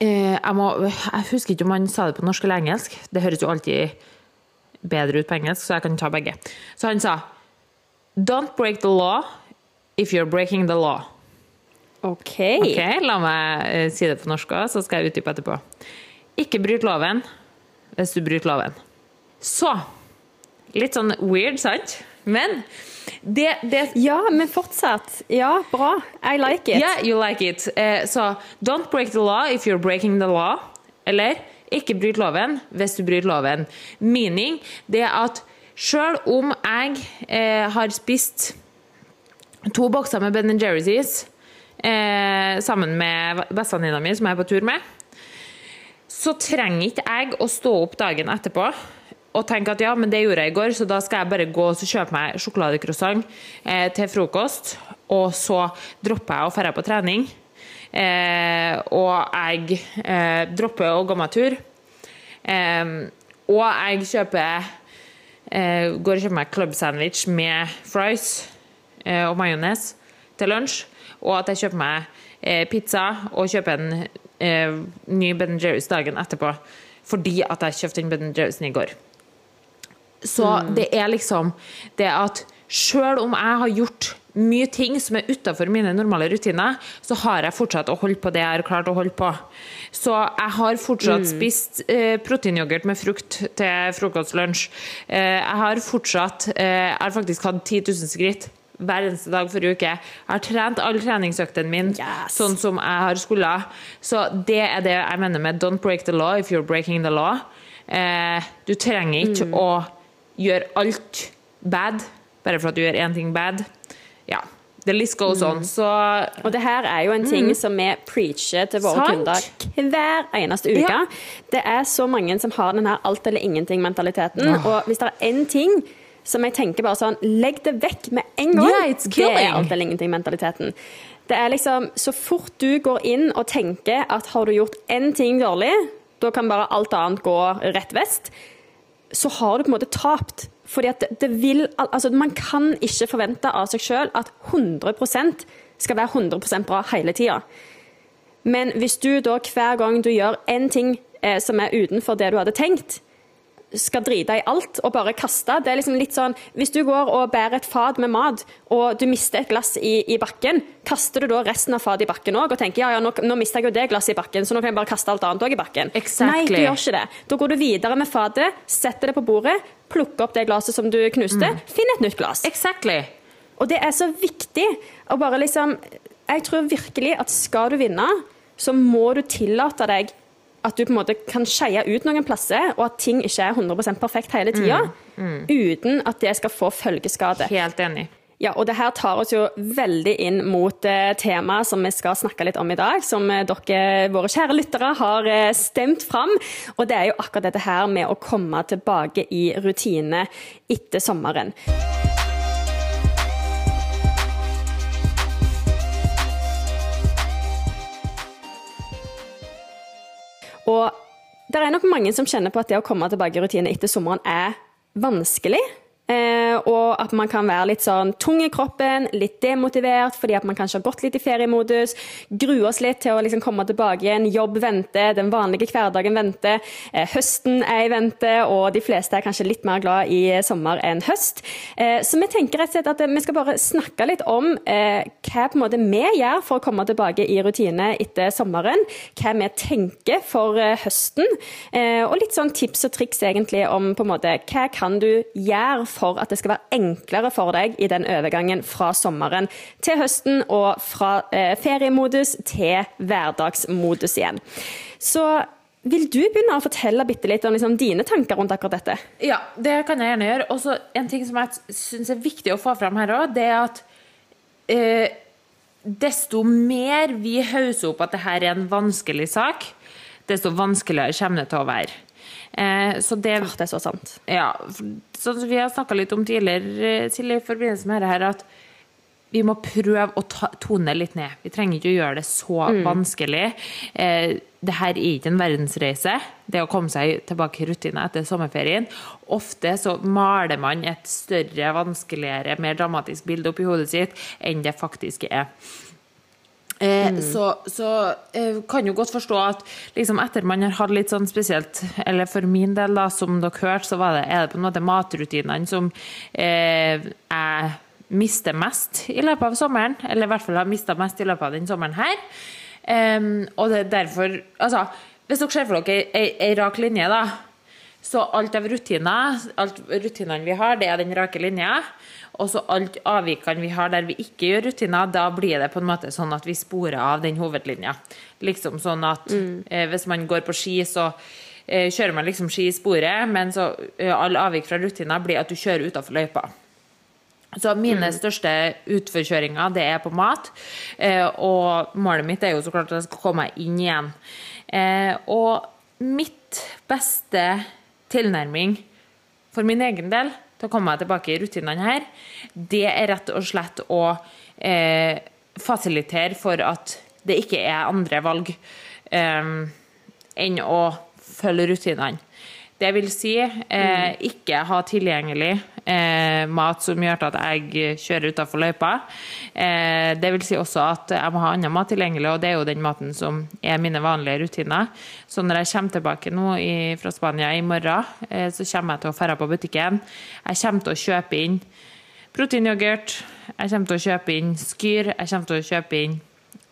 eh, jeg, må, jeg husker ikke om han sa det på norsk eller engelsk. Det høres jo alltid bedre ut på engelsk, så jeg kan ta begge. Så han sa Don't break the law if you're breaking the law. OK. okay La meg eh, si det på norsk så skal jeg utdype etterpå. Ikke bryt loven hvis du bryter loven. Så Litt sånn weird, sant? Men det, det Ja, men fortsatt. Ja, bra. I like it. Yeah, you like it. Eh, så don't break the law if you're breaking the law. Eller ikke bryt loven hvis du bryter loven. Meaning det er at sjøl om jeg eh, har spist to bokser med Ben Jerry's eh, sammen med bestevenninna mi, som jeg er på tur med, så trenger ikke jeg å stå opp dagen etterpå og tenke at ja, men det gjorde jeg i går, så da skal jeg bare gå og kjøpe meg sjokoladecroissant eh, til frokost, og så dropper jeg å dra på trening. Eh, og jeg eh, dropper å gå meg tur. Eh, og jeg kjøper går og kjøper meg club sandwich med fries eh, og majones til lunsj. Og at jeg kjøper meg eh, pizza og kjøper en eh, ny Ben Jerry's dagen etterpå. Fordi at jeg kjøpte den Ben Jerry'sen i går. Så det er liksom det at sjøl om jeg har gjort mye ting som er utafor mine normale rutiner, så har jeg fortsatt å holde på det jeg har klart å holde på. Så jeg har fortsatt spist eh, proteinyoghurt med frukt til frokost-lunsj. Eh, jeg har fortsatt eh, Jeg har faktisk hatt 10 000 skritt hver eneste dag forrige uke. Jeg har trent alle treningsøktene mine Yes. sånn som jeg har skulle. Så det er det jeg mener med 'don't break the law if you're breaking the law'. Eh, du trenger ikke å gjøre alt bad bare for at du gjør én ting bad. Ja. The list goes on. Så Og det her er jo en ting som vi preacher til våre Sant. kunder hver eneste uke. Ja. Det er så mange som har den her alt eller ingenting-mentaliteten. Og hvis det er én ting som jeg tenker bare sånn Legg det vekk med en gang! Yeah, det er alt eller ingenting-mentaliteten. Det er liksom, Så fort du går inn og tenker at har du gjort én ting dårlig, da kan bare alt annet gå rett vest, så har du på en måte tapt. Fordi at det, vil, altså Man kan ikke forvente av seg sjøl at 100% skal være 100% bra hele tida. Men hvis du da hver gang du gjør én ting eh, som er utenfor det du hadde tenkt, skal drite i alt og bare kaste. Det er liksom litt sånn, Hvis du går og bærer et fat med mat, og du mister et glass i, i bakken, kaster du da resten av fatet i bakken òg og tenker ja, ja, nå, nå mister jeg jo det glasset i bakken, så nå kan jeg bare kaste alt annet òg i bakken? Exactly. Nei, du gjør ikke det. Da går du videre med fatet, setter det på bordet, plukker opp det glasset som du knuste, finn et nytt glass. exactly. Og det er så viktig å bare liksom Jeg tror virkelig at skal du vinne, så må du tillate deg at du på en måte kan skeie ut noen plasser, og at ting ikke er 100% perfekt hele tida, uten at det skal få følgeskade. Helt enig. Ja, og det her tar oss jo veldig inn mot eh, temaet som vi skal snakke litt om i dag, som eh, dere, våre kjære lyttere, har eh, stemt fram. Og det er jo akkurat dette her med å komme tilbake i rutine etter sommeren. Og det er nok mange som kjenner på at det å komme tilbake i rutine etter sommeren er vanskelig. Eh, og at man kan være litt sånn tung i kroppen, litt demotivert fordi at man kanskje har gått litt i feriemodus. Grue oss litt til å liksom komme tilbake igjen. Jobb venter, den vanlige hverdagen venter. Eh, høsten er i vente, og de fleste er kanskje litt mer glad i sommer enn høst. Eh, så vi tenker rett og slett at vi skal bare snakke litt om eh, hva på en måte vi gjør for å komme tilbake i rutine etter sommeren. Hva vi tenker for eh, høsten, eh, og litt sånn tips og triks egentlig om på en måte hva kan du gjøre for at det skal være enklere for deg i den overgangen fra sommeren til høsten, og fra eh, feriemodus til hverdagsmodus igjen. Så vil du begynne å fortelle litt om liksom, dine tanker rundt akkurat dette? Ja, det kan jeg gjerne gjøre. Og så en ting som jeg syns er viktig å få fram her òg, det er at eh, desto mer vi hauser opp at dette er en vanskelig sak, desto vanskeligere kommer det til å være. Eh, så det, Åh, det er så sant. ja, sånn som vi har snakka litt om tidligere, Silje, i forbindelse med dette her, at vi må prøve å ta, tone litt ned. Vi trenger ikke å gjøre det så vanskelig. Eh, det her er ikke en verdensreise, det å komme seg tilbake i rutiner etter sommerferien. Ofte så maler man et større, vanskeligere, mer dramatisk bilde oppi hodet sitt enn det faktisk er. Eh, Så, så eh, kan jo godt forstå at liksom etter man har hatt litt sånn spesielt, eller for min del, da, som dere hørte, så var det, er det på en måte matrutinene som eh, jeg mister mest i løpet av sommeren. Eller i hvert fall har mista mest i løpet av den sommeren her. Em, og det er derfor Altså, hvis dere ser for dere ei, ei rak linje, da. Så alt av rutiner, alt rutinene vi har, det er den rake linja. Og så alt avvikene vi har der vi ikke gjør rutiner, da blir det på en måte sånn at vi sporer av den hovedlinja. Liksom sånn at eh, hvis man går på ski, så eh, kjører man liksom ski i sporet, men så eh, all avvik fra rutina blir at du kjører utafor løypa. Så mine største utforkjøringer, det er på mat. Eh, og målet mitt er jo så klart at jeg skal komme meg inn igjen. Eh, og mitt beste tilnærming for min egen del til å komme meg tilbake i rutinene her, det er rett og slett å eh, fasilitere for at det ikke er andre valg eh, enn å følge rutinene. Det vil si eh, ikke ha tilgjengelig eh, mat som gjør at jeg kjører utafor løypa. Eh, det vil si også at jeg må ha annen mat tilgjengelig, og det er jo den maten som er mine vanlige rutiner. Så når jeg kommer tilbake nå i, fra Spania i morgen, eh, så kommer jeg til å dra på butikken. Jeg kommer til å kjøpe inn proteinyoghurt, jeg kommer til å kjøpe inn skyr, jeg kommer til å kjøpe inn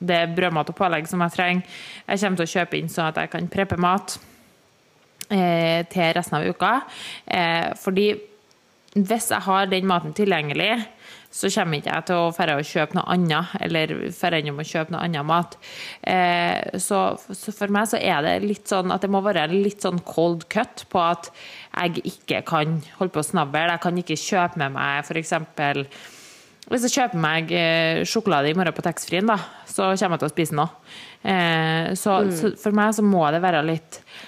det brødmat og pålegg som jeg trenger. Jeg kommer til å kjøpe inn sånn at jeg kan preppe mat til resten av uka. Eh, fordi hvis jeg har den maten tilgjengelig, så kommer ikke jeg til å dra og kjøpe noe annet, eller dra innom og kjøpe noe annen mat. Eh, så, så for meg så er det litt sånn at det må være litt sånn cold cut på at jeg ikke kan holde på å snavle. Jeg kan ikke kjøpe med meg f.eks. Hvis jeg kjøper meg eh, sjokolade i morgen på taxfree-en, så kommer jeg til å spise noe. Eh, så, så for meg så må det være litt eh,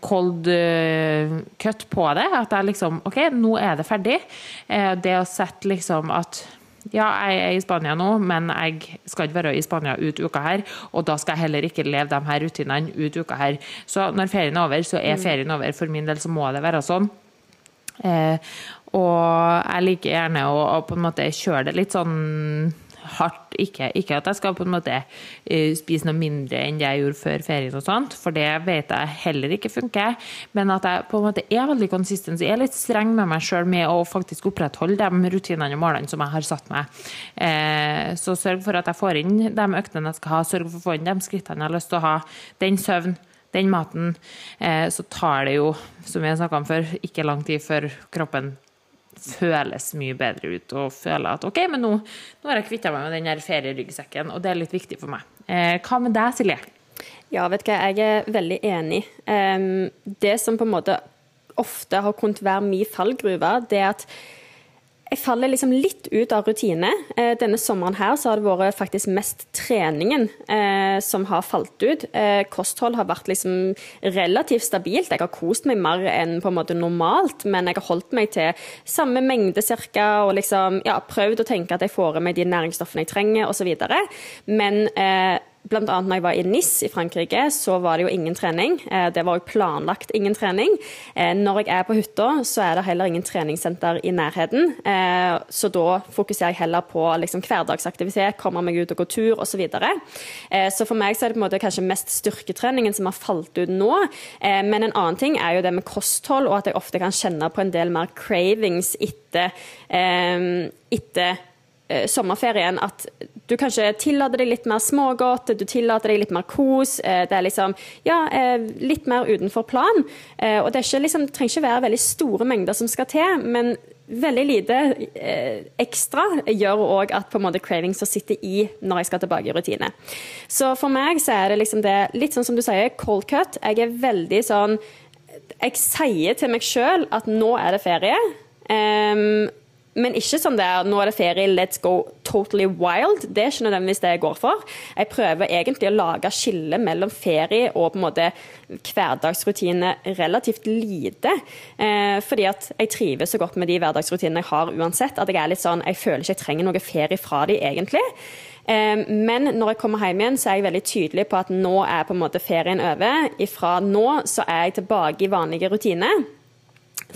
cold eh, cut på det. At jeg liksom OK, nå er det ferdig. Eh, det å sette liksom at ja, jeg er i Spania nå, men jeg skal ikke være i Spania ut uka her. Og da skal jeg heller ikke leve de her rutinene ut uka her. Så når ferien er over, så er ferien over. For min del så må det være sånn. Eh, og jeg liker gjerne å, å på en måte kjøre det litt sånn hardt. Ikke, ikke at jeg skal på en måte eh, spise noe mindre enn det jeg gjorde før ferien, og sånt, for det vet jeg heller ikke funker. Men at jeg på en måte er veldig konsistent, så jeg er litt streng med meg sjøl med å faktisk opprettholde de rutinene og målene som jeg har satt meg. Eh, så sørg for at jeg får inn de øktene jeg skal ha, sørg for å få inn de skrittene jeg har lyst til å ha, den søvn. Den maten, eh, så tar det jo, som vi har snakka om før, ikke lang tid før kroppen føles mye bedre ut og føler at OK, men nå, nå har jeg kvitta meg med den her ferieryggsekken, og det er litt viktig for meg. Eh, hva med deg, Silje? Ja, vet du hva, jeg er veldig enig. Um, det som på en måte ofte har kunnet være min fallgruve, det er at jeg faller liksom litt ut av rutine. Eh, denne sommeren her så har det vært faktisk mest treningen eh, som har falt ut. Eh, kosthold har vært liksom relativt stabilt. Jeg har kost meg mer enn på en måte normalt, men jeg har holdt meg til samme mengde ca. og liksom ja, prøvd å tenke at jeg får i meg de næringsstoffene jeg trenger, osv. Men eh, Blant annet når jeg var i NIS i Frankrike, så var det jo ingen trening. Eh, det var jo planlagt ingen trening. Eh, når jeg er på hytta, så er det heller ingen treningssenter i nærheten. Eh, så da fokuserer jeg heller på liksom hverdagsaktivitet, komme meg ut og gå tur osv. Så, så for meg så er det på en måte kanskje mest styrketreningen som har falt ut nå. Men en annen ting er jo det med kosthold, og at jeg ofte kan kjenne på en del mer cravings etter, etter sommerferien at du kanskje tillater deg litt mer smågodt, du tillater deg litt mer kos. Eh, det er liksom ja, eh, litt mer utenfor plan. Og det, liksom, trenger ikke være veldig store mengder som skal til, men veldig lite ekstra gjør òg at på en måte cravings sitter i når jeg skal tilbake i rutine. Så for meg så er det liksom det litt sånn som du sier, cold cut. Jeg er veldig sånn Jeg sier til meg sjøl at nå er det ferie. Um, men ikke sånn der nå er det ferie, let's go totally wild. Det er ikke nødvendigvis det jeg går for. Jeg prøver egentlig å lage skille mellom ferie og på en måte hverdagsrutine relativt lite. Eh, fordi at jeg trives så godt med de hverdagsrutinene jeg har uansett. At jeg er litt sånn, jeg føler ikke jeg trenger noe ferie fra de egentlig. Eh, men når jeg kommer hjem igjen, så er jeg veldig tydelig på at nå er på en måte ferien over. Ifra nå så er jeg tilbake i vanlige rutiner.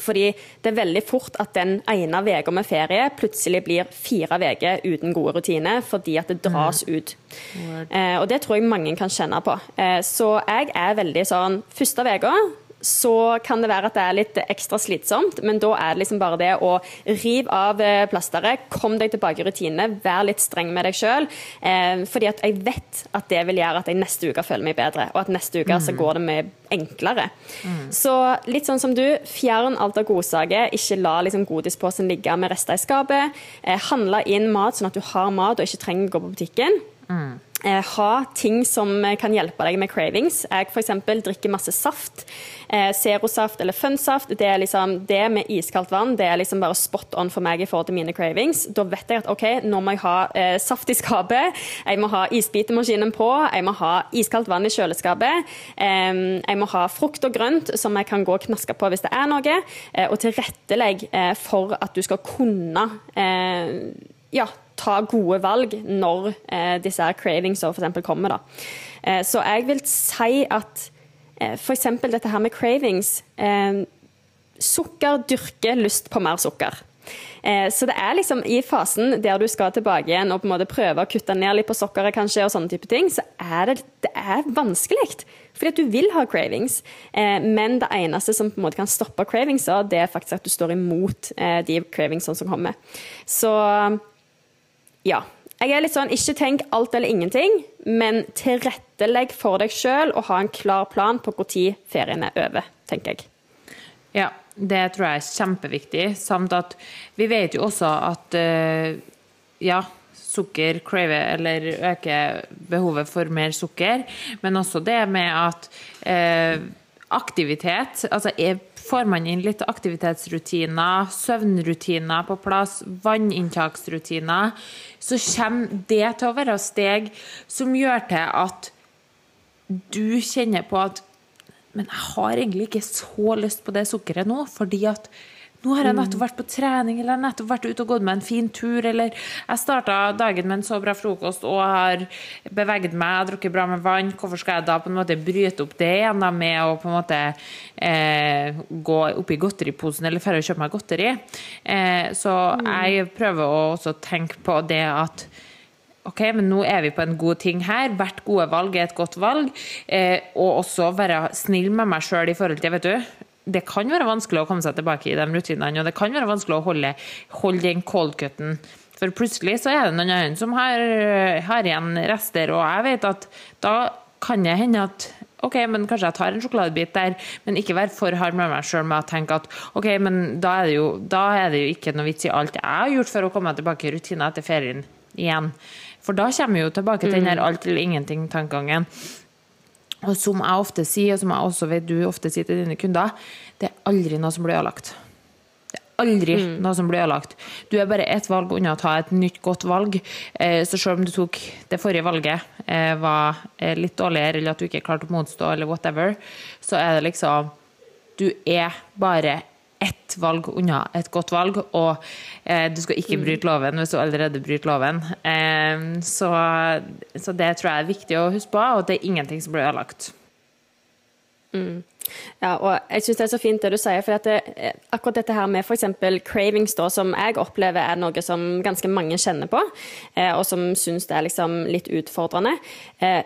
Fordi det er veldig fort at den ene uka med ferie plutselig blir fire uker uten gode rutiner fordi at det dras mm. ut. Eh, og det tror jeg mange kan kjenne på. Eh, så jeg er veldig sånn Første uka så kan det være at det er litt ekstra slitsomt, men da er det liksom bare det å rive av eh, plasteret, kom deg tilbake i rutinene, vær litt streng med deg sjøl. Eh, fordi at jeg vet at det vil gjøre at jeg neste uke føler meg bedre, og at neste uke mm. så går det mye enklere. Mm. Så litt sånn som du, fjern alt av godsaker. Ikke la liksom godisposen ligge med rester i skapet. Eh, handle inn mat sånn at du har mat og ikke trenger å gå på butikken. Mm. Ha ting som kan hjelpe deg med cravings. Jeg f.eks. drikker masse saft. Eh, Zerosaft eller Funsaft. Det, er liksom, det med iskaldt vann det er liksom bare spot on for meg i forhold til mine cravings. Da vet jeg at OK, nå må jeg ha eh, saft i skapet, jeg må ha isbitemaskinen på, jeg må ha iskaldt vann i kjøleskapet. Eh, jeg må ha frukt og grønt som jeg kan gå og knaske på hvis det er noe. Eh, og tilrettelegg eh, for at du skal kunne ja, ta gode valg når eh, disse cravingsene f.eks. kommer. Da. Eh, så jeg vil si at eh, f.eks. dette her med cravings eh, Sukker dyrker lyst på mer sukker. Eh, så det er liksom i fasen der du skal tilbake igjen og på en måte prøve å kutte ned litt på sukkeret, kanskje, og sånne type ting, så er det, det er vanskelig. Fordi at du vil ha cravings. Eh, men det eneste som på en måte kan stoppe cravings, det er faktisk at du står imot eh, de cravingsene som kommer. Så ja. Jeg er litt sånn, Ikke tenk alt eller ingenting, men tilrettelegg for deg sjøl og ha en klar plan på når ferien er over, tenker jeg. Ja, det tror jeg er kjempeviktig. Samt at vi vet jo også at uh, ja, sukker craver eller øker behovet for mer sukker, men også det med at uh, aktivitet altså er Får man inn litt aktivitetsrutiner, søvnrutiner på plass, vanninntaksrutiner, så kommer det til å være steg som gjør til at du kjenner på at Men jeg har egentlig ikke så lyst på det sukkeret nå, fordi at nå har jeg nettopp vært på trening eller nettopp vært ute og gått med en fin tur. Eller jeg starta dagen med en så bra frokost og har beveget meg, og drukket bra med vann. Hvorfor skal jeg da på en måte bryte opp det igjen da med å på en måte eh, gå opp i godteriposen eller dra og kjøpe meg godteri? Eh, så mm. jeg prøver å også tenke på det at OK, men nå er vi på en god ting her. Hvert gode valg er et godt valg. Eh, og også være snill med meg sjøl i forhold til vet du, det kan være vanskelig å komme seg tilbake i de rutinene, og det kan være vanskelig å holde, holde den cold cutten. For plutselig så er det noen andre som har, har, igjen rester, og jeg vet at da kan det hende at OK, men kanskje jeg tar en sjokoladebit der, men ikke være for hard med meg sjøl med å tenke at OK, men da er, det jo, er det jo ikke noe vits i alt jeg har gjort for å komme tilbake i rutiner etter ferien igjen. For da kommer vi jo tilbake til den her mm. alt eller ingenting-tankegangen. Og som jeg ofte sier, og som jeg også vet du ofte sier til dine kunder, det er aldri noe som blir ødelagt. Det er aldri mm. noe som blir ødelagt. Du er bare ett valg unna å ta et nytt, godt valg. Eh, så selv om du tok det forrige valget eh, var eh, litt dårligere, eller at du ikke klarte å motstå, eller whatever, så er det liksom Du er bare ett valg unna et godt valg, og eh, du skal ikke mm. bryte loven hvis du allerede bryter loven. Eh, så, så, det tror jeg er viktig å huske på, og det er ingenting som blir ødelagt. Mm. Ja, og jeg syns det er så fint det du sier, for det, akkurat dette her med f.eks. cravings, da, som jeg opplever er noe som ganske mange kjenner på, eh, og som syns det er liksom litt utfordrende. Eh,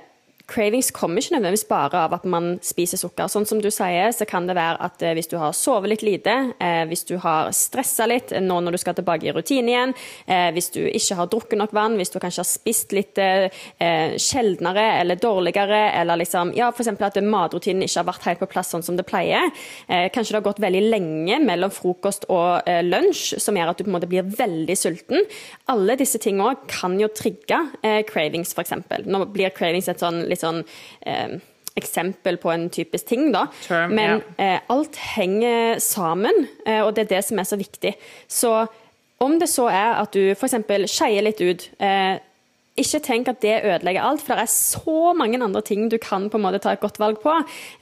Cravings kommer ikke nødvendigvis bare av at man spiser sukker. Sånn som du sier, så kan det være at eh, hvis du har sovet litt lite, eh, hvis du har stressa litt nå når du skal tilbake i rutine igjen, eh, hvis du ikke har drukket nok vann, hvis du kanskje har spist litt sjeldnere eller dårligere, eller liksom, ja, f.eks. at matrutinen ikke har vært helt på plass sånn som det pleier. Kanskje det har gått veldig lenge mellom frokost og lunsj, som gjør at du på en måte blir veldig sulten. Alle disse tingene kan jo trigge cravings, f.eks. Nå blir cravings et sånn litt sånn eh, eksempel på en typisk ting, da. Term, Men yeah. eh, alt henger sammen, eh, og det er det som er så viktig. Så om det så er at du f.eks. skeier litt ut, eh, ikke tenk at det ødelegger alt, for det er så mange andre ting du kan på en måte ta et godt valg på.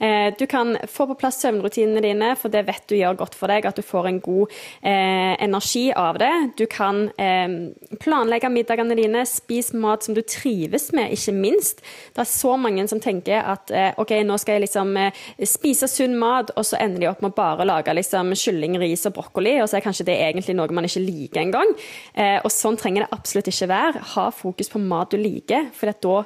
Eh, du kan få på plass søvnrutinene dine, for det vet du gjør godt for deg, at du får en god eh, energi av det. Du kan eh, planlegge middagene dine, spise mat som du trives med, ikke minst. Det er så mange som tenker at eh, OK, nå skal jeg liksom eh, spise sunn mat, og så ender de opp med å bare lage liksom kylling, ris og brokkoli, og så er kanskje det egentlig noe man ikke liker engang. Eh, og sånn trenger det absolutt ikke være. Ha fokus på mat du liker, for da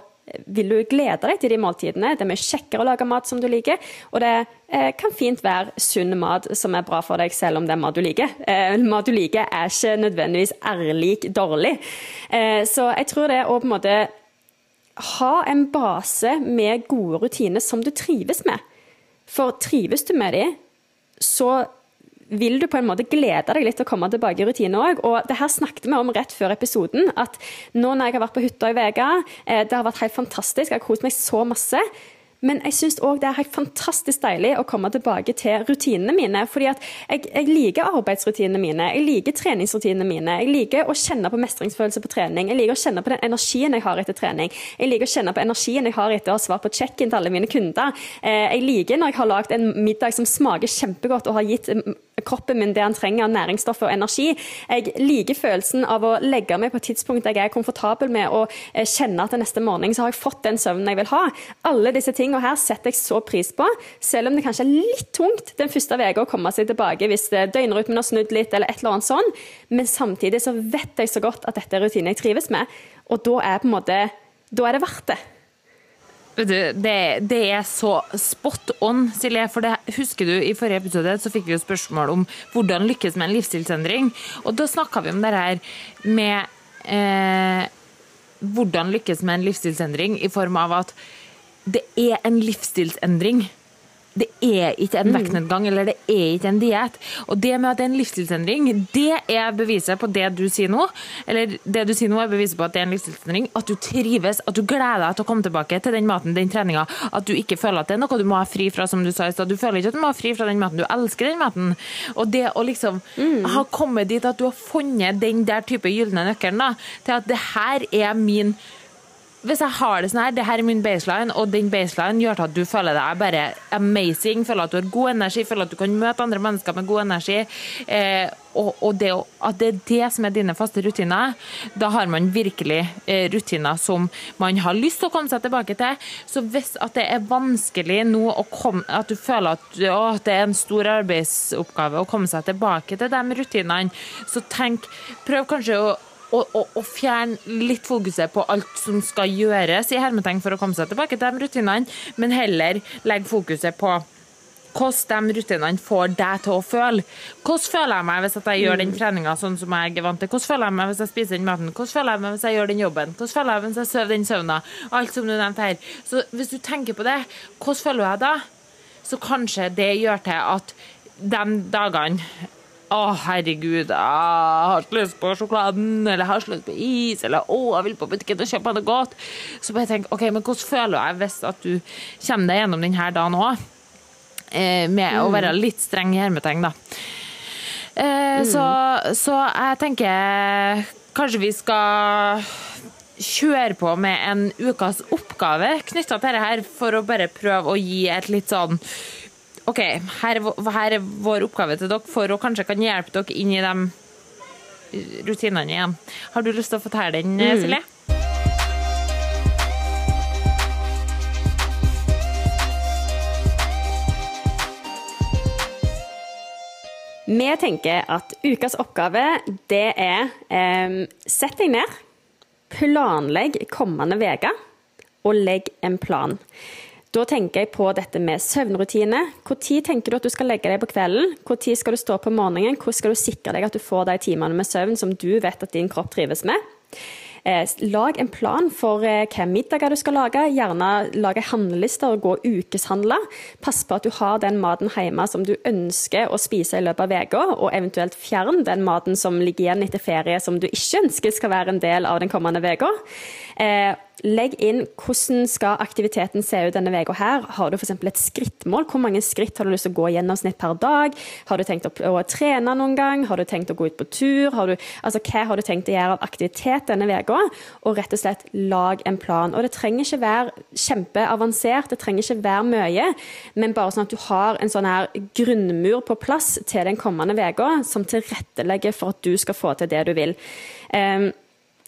vil du glede deg til de måltidene. Det er mye kjekkere å lage mat som du liker, og det eh, kan fint være sunn mat som er bra for deg, selv om det er mat du liker. Eh, mat du liker er ikke nødvendigvis ærlig dårlig. Eh, så jeg tror det å på en måte ha en base med gode rutiner som du trives med. For trives du med de, så vil du på en måte glede deg litt til å komme tilbake i rutine òg. Og det her snakket vi om rett før episoden, at nå når jeg har vært på hytta i uka, eh, det har vært helt fantastisk, jeg har kost meg så masse. Men jeg syns òg det er helt fantastisk deilig å komme tilbake til rutinene mine. fordi at jeg, jeg, liker arbeidsrutinene mine, jeg liker treningsrutinene mine. Jeg liker å kjenne på mestringsfølelse på trening. Jeg liker å kjenne på den energien jeg har etter trening. Jeg liker å kjenne på energien jeg har etter å ha svart på check-in til alle mine kunder. Eh, jeg liker når jeg har lagd en middag som smaker kjempegodt og har gitt kroppen min det han trenger av næringsstoffer og energi. Jeg liker følelsen av å legge meg på et tidspunkt jeg er komfortabel med, og eh, kjenne at neste morgen så har jeg fått den søvnen jeg vil ha. Alle disse tingene her setter jeg så pris på, selv om det kanskje er litt tungt den første uka å komme seg tilbake hvis eh, døgnrytmen har snudd litt, eller et eller annet sånn. Men samtidig så vet jeg så godt at dette er rutiner jeg trives med, og da er, på en måte, da er det verdt det. Vet du, det, det, er så spot on, Silje. For det, husker du, i forrige episode så fikk vi jo spørsmål om hvordan lykkes med en livsstilsendring. Og da snakka vi om det her med eh, hvordan lykkes med en livsstilsendring i form av at det er en livsstilsendring det er ikke en mm. vektnedgang eller det er ikke en diett. Og det med at det er en livsstilsendring, det er beviset på det du sier nå. Eller det du sier nå er beviset på at det er en livsstilsendring. At du trives, at du gleder deg til å komme tilbake til den maten, den treninga. At du ikke føler at det er noe du må ha fri fra, som du sa i stad. Du føler ikke at du må ha fri fra den maten, du elsker den maten. Og det å liksom mm. ha kommet dit at du har funnet den der type gylne nøkkelen da, til at det her er min hvis jeg har det sånn her, det her er min baseline, og den baseline gjør at du føler deg bare amazing, føler at du har god energi, føler at du kan møte andre mennesker med god energi, eh, og, og det, at det er det som er dine faste rutiner, da har man virkelig eh, rutiner som man har lyst til å komme seg tilbake til. Så hvis at det er vanskelig nå komme, at du føler at å, det er en stor arbeidsoppgave å komme seg tilbake til de rutinene, så tenk, prøv kanskje å å, og fjerne litt fokuset på alt som skal gjøres i hermetegn for å komme seg tilbake til de rutinene, men heller legge fokuset på hvordan de rutinene får deg til å føle. Hvordan føler jeg meg hvis jeg gjør den treninga sånn som jeg er vant til? Hvordan føler jeg meg hvis jeg spiser den maten? Hvordan føler jeg meg hvis jeg gjør den jobben? Hvordan føler jeg meg hvis jeg sover den søvna? Alt som du nevnte her. Så hvis du tenker på det, hvordan føler jeg da? Så kanskje det gjør til at de dagene å, herregud, jeg har ikke lyst på sjokoladen, eller jeg har ikke lyst på is, eller å, jeg vil på butikken og kjøpe noe godt. Så bare tenk, ok, men hvordan føler jeg hvis at du kommer deg gjennom denne dagen òg? Eh, med å være litt streng i hermetegn, da. Eh, så, så jeg tenker kanskje vi skal kjøre på med en ukas oppgave knytta til dette her, for å bare prøve å gi et litt sånn OK, her, er her er vår oppgave til dere for å kanskje kan hjelpe dere inn i de rutinene igjen. Har du lyst til å fortelle den, Silje? Vi tenker at ukas oppgave, det er eh, Sett deg ned, planlegg kommende uke, og legg en plan. Da tenker jeg på dette med søvnrutine. Når tenker du at du skal legge deg på kvelden? Når skal du stå på morgenen? Hvordan skal du sikre deg at du får de timene med søvn som du vet at din kropp trives med? Eh, lag en plan for eh, hvilke middager du skal lage. Gjerne lage handlelister og gå ukeshandler. ukeshandle. Pass på at du har den maten hjemme som du ønsker å spise i løpet av uka, og eventuelt fjern den maten som ligger igjen etter ferie som du ikke ønsker skal være en del av den kommende uka. Eh, legg inn hvordan skal aktiviteten se ut denne uka her. Har du f.eks. et skrittmål? Hvor mange skritt har du lyst til å gå i gjennomsnitt per dag? Har du tenkt å, trene noen gang? Har du tenkt å gå ut på tur? Du, altså, hva har du tenkt å gjøre av aktivitet denne uka? Og rett og slett lag en plan. Og det trenger ikke være kjempeavansert, det trenger ikke være mye, men bare sånn at du har en sånn her grunnmur på plass til den kommende uka, som tilrettelegger for at du skal få til det du vil. Um,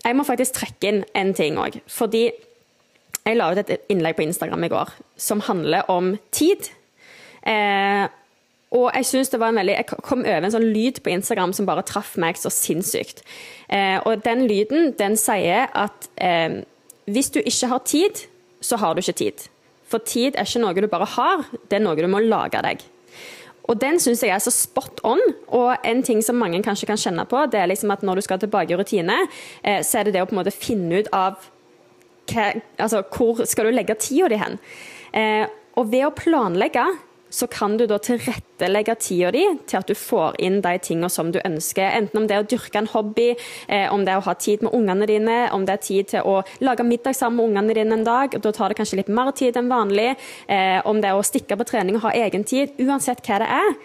jeg må faktisk trekke inn en ting òg. Fordi jeg la ut et innlegg på Instagram i går som handler om tid. Eh, og jeg synes det var en veldig, jeg kom over en sånn lyd på Instagram som bare traff meg så sinnssykt. Eh, og den lyden den sier at eh, hvis du ikke har tid, så har du ikke tid. For tid er ikke noe du bare har, det er noe du må lage deg. Og den syns jeg er så spot on. Og en ting som mange kanskje kan kjenne på, det er liksom at når du skal tilbake i rutine, eh, så er det det å på en måte finne ut av hva, altså, hvor skal du legge tida di hen. Eh, og ved å planlegge så kan du da tilrettelegge tida di til at du får inn de tingene som du ønsker. Enten om det er å dyrke en hobby, eh, om det er å ha tid med ungene dine, om det er tid til å lage middag sammen med ungene dine en dag. Da tar det kanskje litt mer tid enn vanlig. Eh, om det er å stikke på trening og ha egen tid. Uansett hva det er,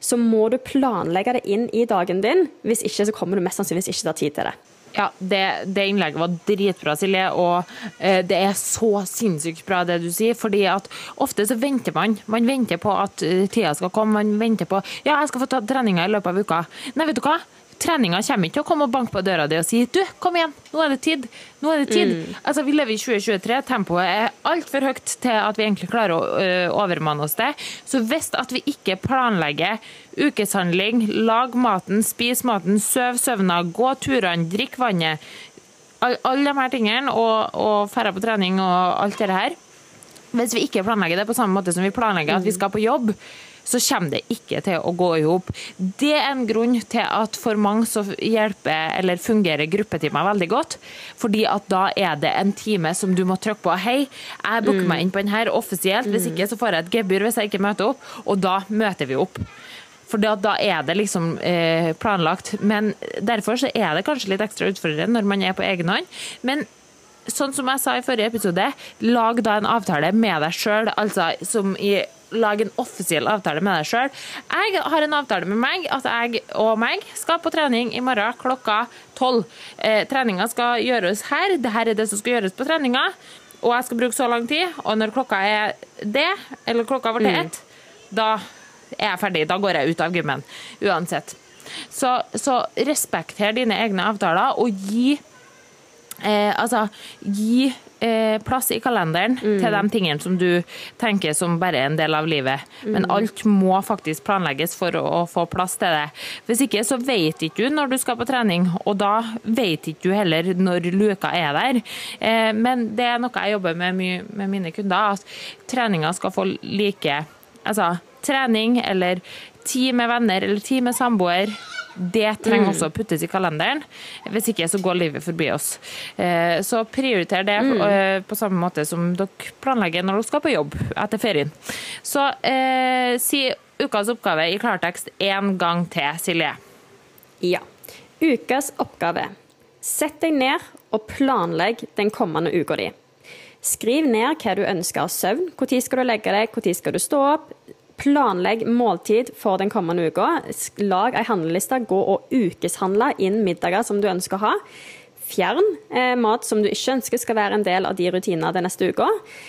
så må du planlegge det inn i dagen din. Hvis ikke så kommer du mest sannsynligvis ikke til å ha tid til det. Ja, det, det innlegget var dritbra, Silje, og eh, det er så sinnssykt bra det du sier. fordi at ofte så venter man. Man venter på at eh, tida skal komme. Man venter på ja, jeg skal få ta treninga i løpet av uka. Nei, vet du hva? Treninga kommer ikke til å komme og banke på døra di og si du, kom igjen, nå er det tid. Nå er det tid. Altså, Vi lever i 2023, tempoet er altfor høyt til at vi egentlig klarer å ø, overmanne oss det. Så hvis at vi ikke planlegger ukeshandling, lag maten, spis maten, søv søvna, gå turene, drikk vannet, all- alle de her tingene, og, og ferde på trening og alt det her Hvis vi ikke planlegger det på samme måte som vi planlegger at vi skal på jobb, så kommer det ikke til å gå i hop. Det er en grunn til at for mange så hjelper eller fungerer gruppetimer veldig godt. Fordi at da er det en time som du må trykke på. Hei, jeg booker meg inn på den her offisielt. Hvis ikke så får jeg et gebyr hvis jeg ikke møter opp. Og da møter vi opp. For da, da er det liksom eh, planlagt. Men derfor så er det kanskje litt ekstra utfordrende når man er på egen hånd. Men sånn som jeg sa i forrige episode, lag da en avtale med deg sjøl. Altså som i Lag en offisiell avtale med deg sjøl. Jeg har en avtale med meg at jeg og meg skal på trening i morgen klokka tolv. Eh, treninga skal gjøres her. Dette er det som skal gjøres på treninga. Og jeg skal bruke så lang tid. Og når klokka er det, eller klokka var til ett, da er jeg ferdig. Da går jeg ut av gymmen. Uansett. Så, så respekter dine egne avtaler, og gi eh, Altså, gi eh, plass i kalenderen til de tingene som du tenker som bare er en del av livet. Men alt må faktisk planlegges for å, å få plass til det. Hvis ikke så vet ikke du når du skal på trening, og da vet ikke du heller når luka er der. Eh, men det er noe jeg jobber med mye med mine kunder, at treninga skal få like Altså, trening eller tid med venner eller tid med samboer det trenger også å puttes i kalenderen. Hvis ikke så går livet forbi oss. Eh, Så prioriter det eh, på samme måte som dere planlegger når dere skal på jobb etter ferien. Så eh, si ukas oppgave i klartekst en gang til, Silje. Ja. Ukas oppgave. Sett deg ned og planlegg den kommende uka di. Skriv ned hva du ønsker av søvn. Når skal du legge deg, når skal du stå opp? Planlegg måltid for den kommende uka. Lag ei handleliste. Gå og ukeshandle inn middager som du ønsker å ha. Fjern eh, mat som du ikke ønsker skal være en del av de rutinene den neste uka.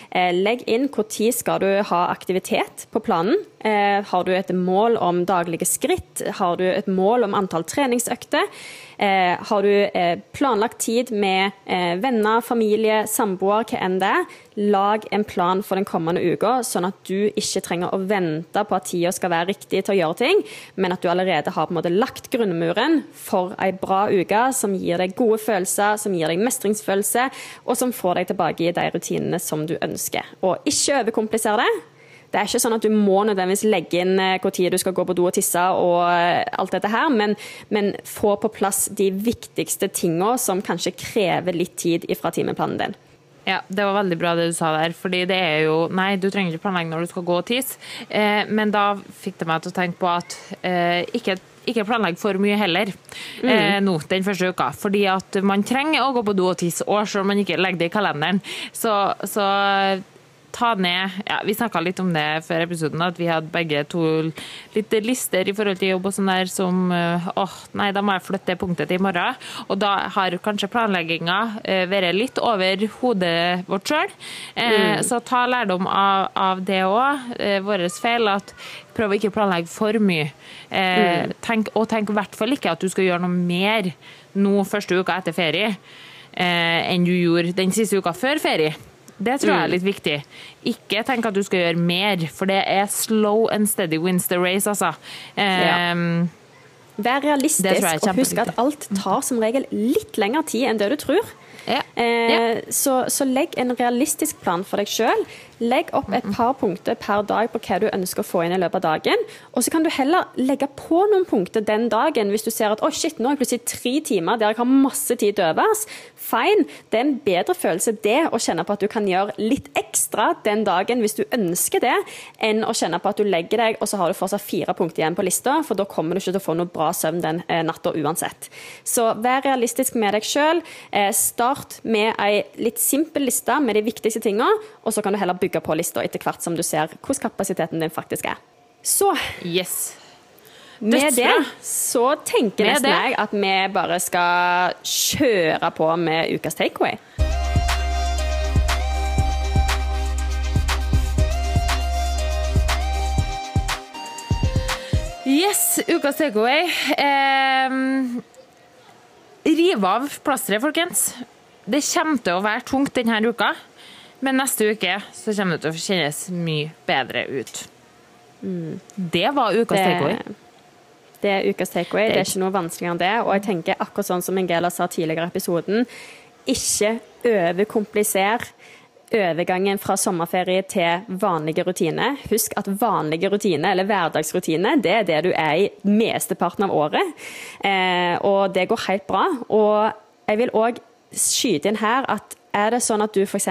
Eh, legg inn når skal du ha aktivitet på planen. Eh, har du et mål om daglige skritt? Har du et mål om antall treningsøkter? Eh, har du eh, planlagt tid med eh, venner, familie, samboer, hva enn det lag en plan for den kommende uka, sånn at du ikke trenger å vente på at tida skal være riktig til å gjøre ting, men at du allerede har på en måte lagt grunnmuren for ei bra uke som gir deg gode følelser, som gir deg mestringsfølelse, og som får deg tilbake i de rutinene som du ønsker. Og ikke overkomplisere det. Det er ikke sånn at du må nødvendigvis legge inn når tid du skal gå på do og tisse og eh, alt dette her, men, men få på plass de viktigste tinga som kanskje krever litt tid fra timeplanen din. Ja, det var veldig bra det du sa der. fordi det er jo Nei, du trenger ikke planlegge når du skal gå og tisse, eh, men da fikk det meg til å tenke på at eh, ikke ikke planlegg for mye heller mm. eh, nå den første uka. Fordi at man trenger å gå på do og tisse, og selv om man ikke legger det i kalenderen. Så, så ta ned ja, Vi snakka litt om det før episoden, at vi hadde begge to litt lister i forhold til jobb og sånn der som eh, åh, nei, da må jeg flytte det punktet til i morgen. Og da har kanskje planlegginga eh, vært litt over hodet vårt sjøl. Eh, mm. Så ta lærdom av, av det òg. Vår feil at prøv å ikke planlegge for mye. Eh, mm. tenk, og tenk i hvert fall ikke at du skal gjøre noe mer nå første uka etter ferie eh, enn du gjorde den siste uka før ferie. Det tror jeg er mm. litt viktig. Ikke tenk at du skal gjøre mer, for det er slow and steady wins the race, altså. Ja. Um, Vær realistisk og husk at alt tar som regel litt lengre tid enn det du tror. Ja. Eh, så, så, legg en realistisk plan for deg sjøl. Legg opp et par punkter per dag på hva du ønsker å få inn i løpet av dagen. Og så kan du heller legge på noen punkter den dagen hvis du ser at oh shit, nå har jeg plutselig tre timer der jeg har masse tid til overs. Fine. Det er en bedre følelse det å kjenne på at du kan gjøre litt ekstra den dagen hvis du ønsker det, enn å kjenne på at du legger deg og så har du fortsatt fire punkter igjen på lista, for da kommer du ikke til å få noe bra søvn den eh, natta uansett. Så vær realistisk med deg sjøl. Eh, start med ei litt simpel liste med de viktigste tinga, og så kan du heller bygge på lista etter hvert som du ser hvordan kapasiteten din faktisk er. Så yes. Med det så tenker nesten jeg at vi bare skal kjøre på med ukas takeaway. Yes, ukas takeaway. Eh, riv av plasteret, folkens. Det kommer til å være tungt denne uka, men neste uke så kommer det til å kjennes mye bedre ut. Mm. Det var ukas takeaway. Det er ukas takeaway. Det er ikke noe vanskeligere enn det. Og jeg tenker akkurat sånn som Angela sa tidligere i episoden, ikke overkompliser overgangen fra sommerferie til vanlige rutiner. Husk at vanlige rutiner, eller hverdagsrutiner, det er det du er i mesteparten av året. Eh, og det går helt bra. Og jeg vil òg skyte inn her at er det sånn at du f.eks.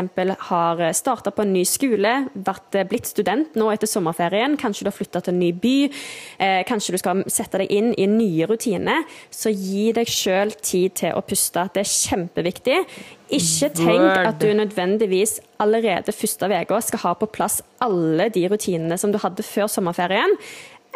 har starta på en ny skole, vært, eh, blitt student nå etter sommerferien, kanskje du har flytta til en ny by, eh, kanskje du skal sette deg inn i nye rutiner, så gi deg sjøl tid til å puste. Det er kjempeviktig. Ikke tenk at du nødvendigvis allerede første uka skal ha på plass alle de rutinene som du hadde før sommerferien.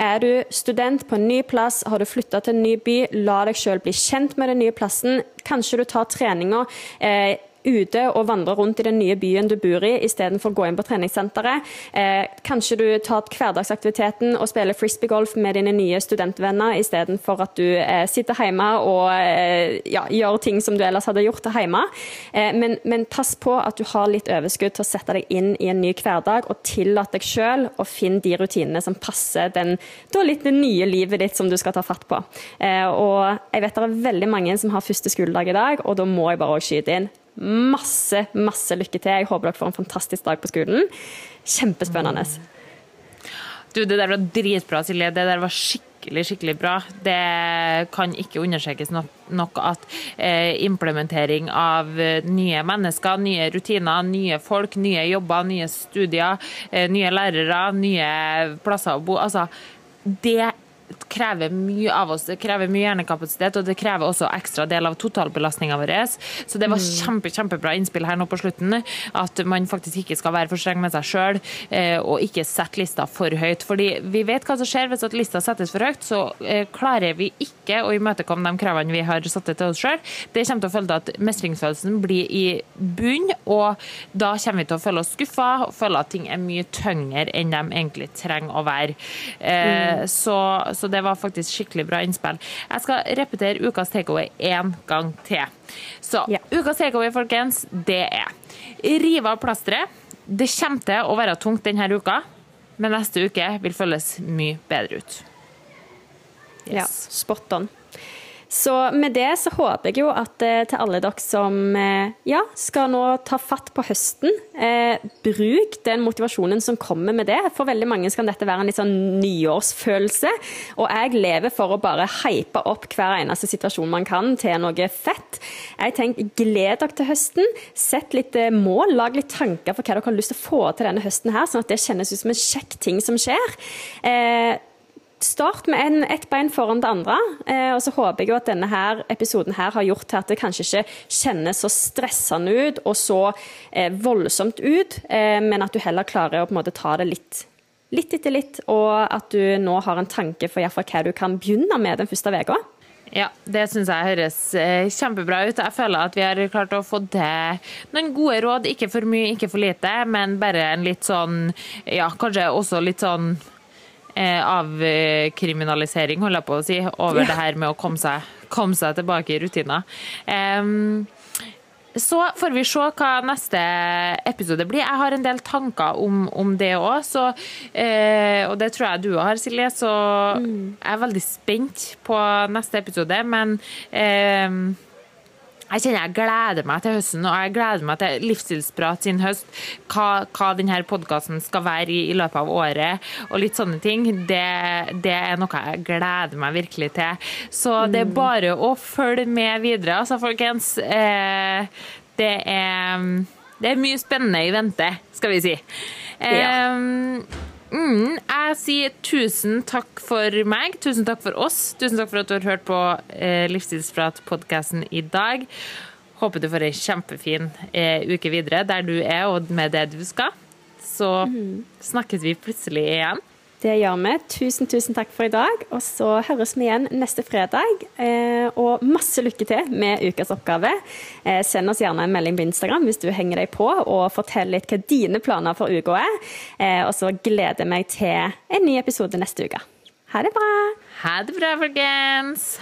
Er du student på en ny plass, har du flytta til en ny by, la deg sjøl bli kjent med den nye plassen. Kanskje du tar treninga eh, ute og vandre rundt i den nye byen du bor i, istedenfor å gå inn på treningssenteret. Eh, kanskje du tar hverdagsaktiviteten og spiller frisbeegolf med dine nye studentvenner, istedenfor at du eh, sitter hjemme og eh, ja, gjør ting som du ellers hadde gjort hjemme. Eh, men, men, pass på at du har litt overskudd til å sette deg inn i en ny hverdag, og tillat deg sjøl å finne de rutinene som passer den, da litt det nye livet ditt som du skal ta fatt på. Eh, og jeg vet det er veldig mange som har første skoledag i dag, og da må jeg bare skyte inn masse, masse lykke til. Jeg håper dere får en fantastisk dag på skolen. Kjempespennende. Du, det der var dritbra, Silje. Det der var skikkelig, skikkelig bra. Det kan ikke understrekes nok, nok at eh, implementering av eh, nye mennesker, nye rutiner, nye folk, nye jobber, nye studier, eh, nye lærere, nye plasser å bo Altså, det krever mye av oss. Det krever mye hjernekapasitet, og det krever også ekstra del av totalbelastninga vår. Så det var kjempe, kjempebra innspill her nå på slutten, at man faktisk ikke skal være for streng med seg sjøl, og ikke sette lista for høyt. Fordi vi vet hva som skjer hvis at lista settes for høyt, så eh, klarer vi ikke å imøtekomme de kravene vi har satt til oss sjøl. Det kommer til å følge til at mestringsfølelsen blir i bunn, og da kommer vi til å føle oss skuffa og føle at ting er mye tyngre enn de egentlig trenger å være. Mm. så, så det var faktisk skikkelig bra innspill. Jeg skal repetere ukas takeaway én gang til. Så Ja. ukas takeaway, folkens, det er rive av plasteret. Det kommer til å være tungt denne uka, men neste uke vil føles mye bedre ut. Ja, spot on. Så med det så håper jeg jo at eh, til alle dere som eh, ja, skal nå ta fatt på høsten, eh, bruk den motivasjonen som kommer med det. For veldig mange kan dette være en litt sånn nyårsfølelse. Og jeg lever for å bare hype opp hver eneste situasjon man kan til noe fett. Jeg tenker, Gled dere til høsten. Sett litt eh, mål, lag litt tanker for hva dere har lyst til å få til denne høsten, her, sånn at det kjennes ut som en kjekk ting som skjer. Eh, Start med en, ett bein foran det andre, eh, og så håper jeg jo at denne her episoden her har gjort til at det kanskje ikke kjennes så stressende ut og så eh, voldsomt ut, eh, men at du heller klarer å på en måte ta det litt, litt etter litt, og at du nå har en tanke for hva du kan begynne med den første uka. Ja, det syns jeg høres eh, kjempebra ut. Jeg føler at vi har klart å få til noen gode råd. Ikke for mye, ikke for lite, men bare en litt sånn Ja, kanskje også litt sånn avkriminalisering, holder jeg på å si, over Ja. det her med å komme seg, komme seg tilbake i rutiner. Um, så får vi se hva neste episode blir. Jeg har en del tanker om, om det òg, eh, og det tror jeg du har, Silje. Så jeg er veldig spent på neste episode, men eh, jeg kjenner jeg gleder meg til høsten, og jeg gleder meg til Livsstilsprat sin høst. Hva, hva denne podkasten skal være i, i løpet av året, og litt sånne ting. Det, det er noe jeg gleder meg virkelig til. Så det er bare å følge med videre, altså, folkens. Eh, det er det er mye spennende i vente, skal vi si. Ja. Mm, jeg sier tusen takk for meg, tusen takk for oss. Tusen takk for at du har hørt på eh, Livsstilsprat-podkasten i dag. Håper du får ei kjempefin eh, uke videre der du er og med det du skal. Så snakkes vi plutselig igjen. Det gjør vi. Tusen, tusen takk for i dag. Og så høres vi igjen neste fredag. Eh, og masse lykke til med ukas oppgave. Eh, send oss gjerne en melding på Instagram hvis du henger deg på, og fortell litt hva dine planer for uka er. Eh, og så gleder jeg meg til en ny episode neste uke. Ha det bra! Ha det bra, folkens!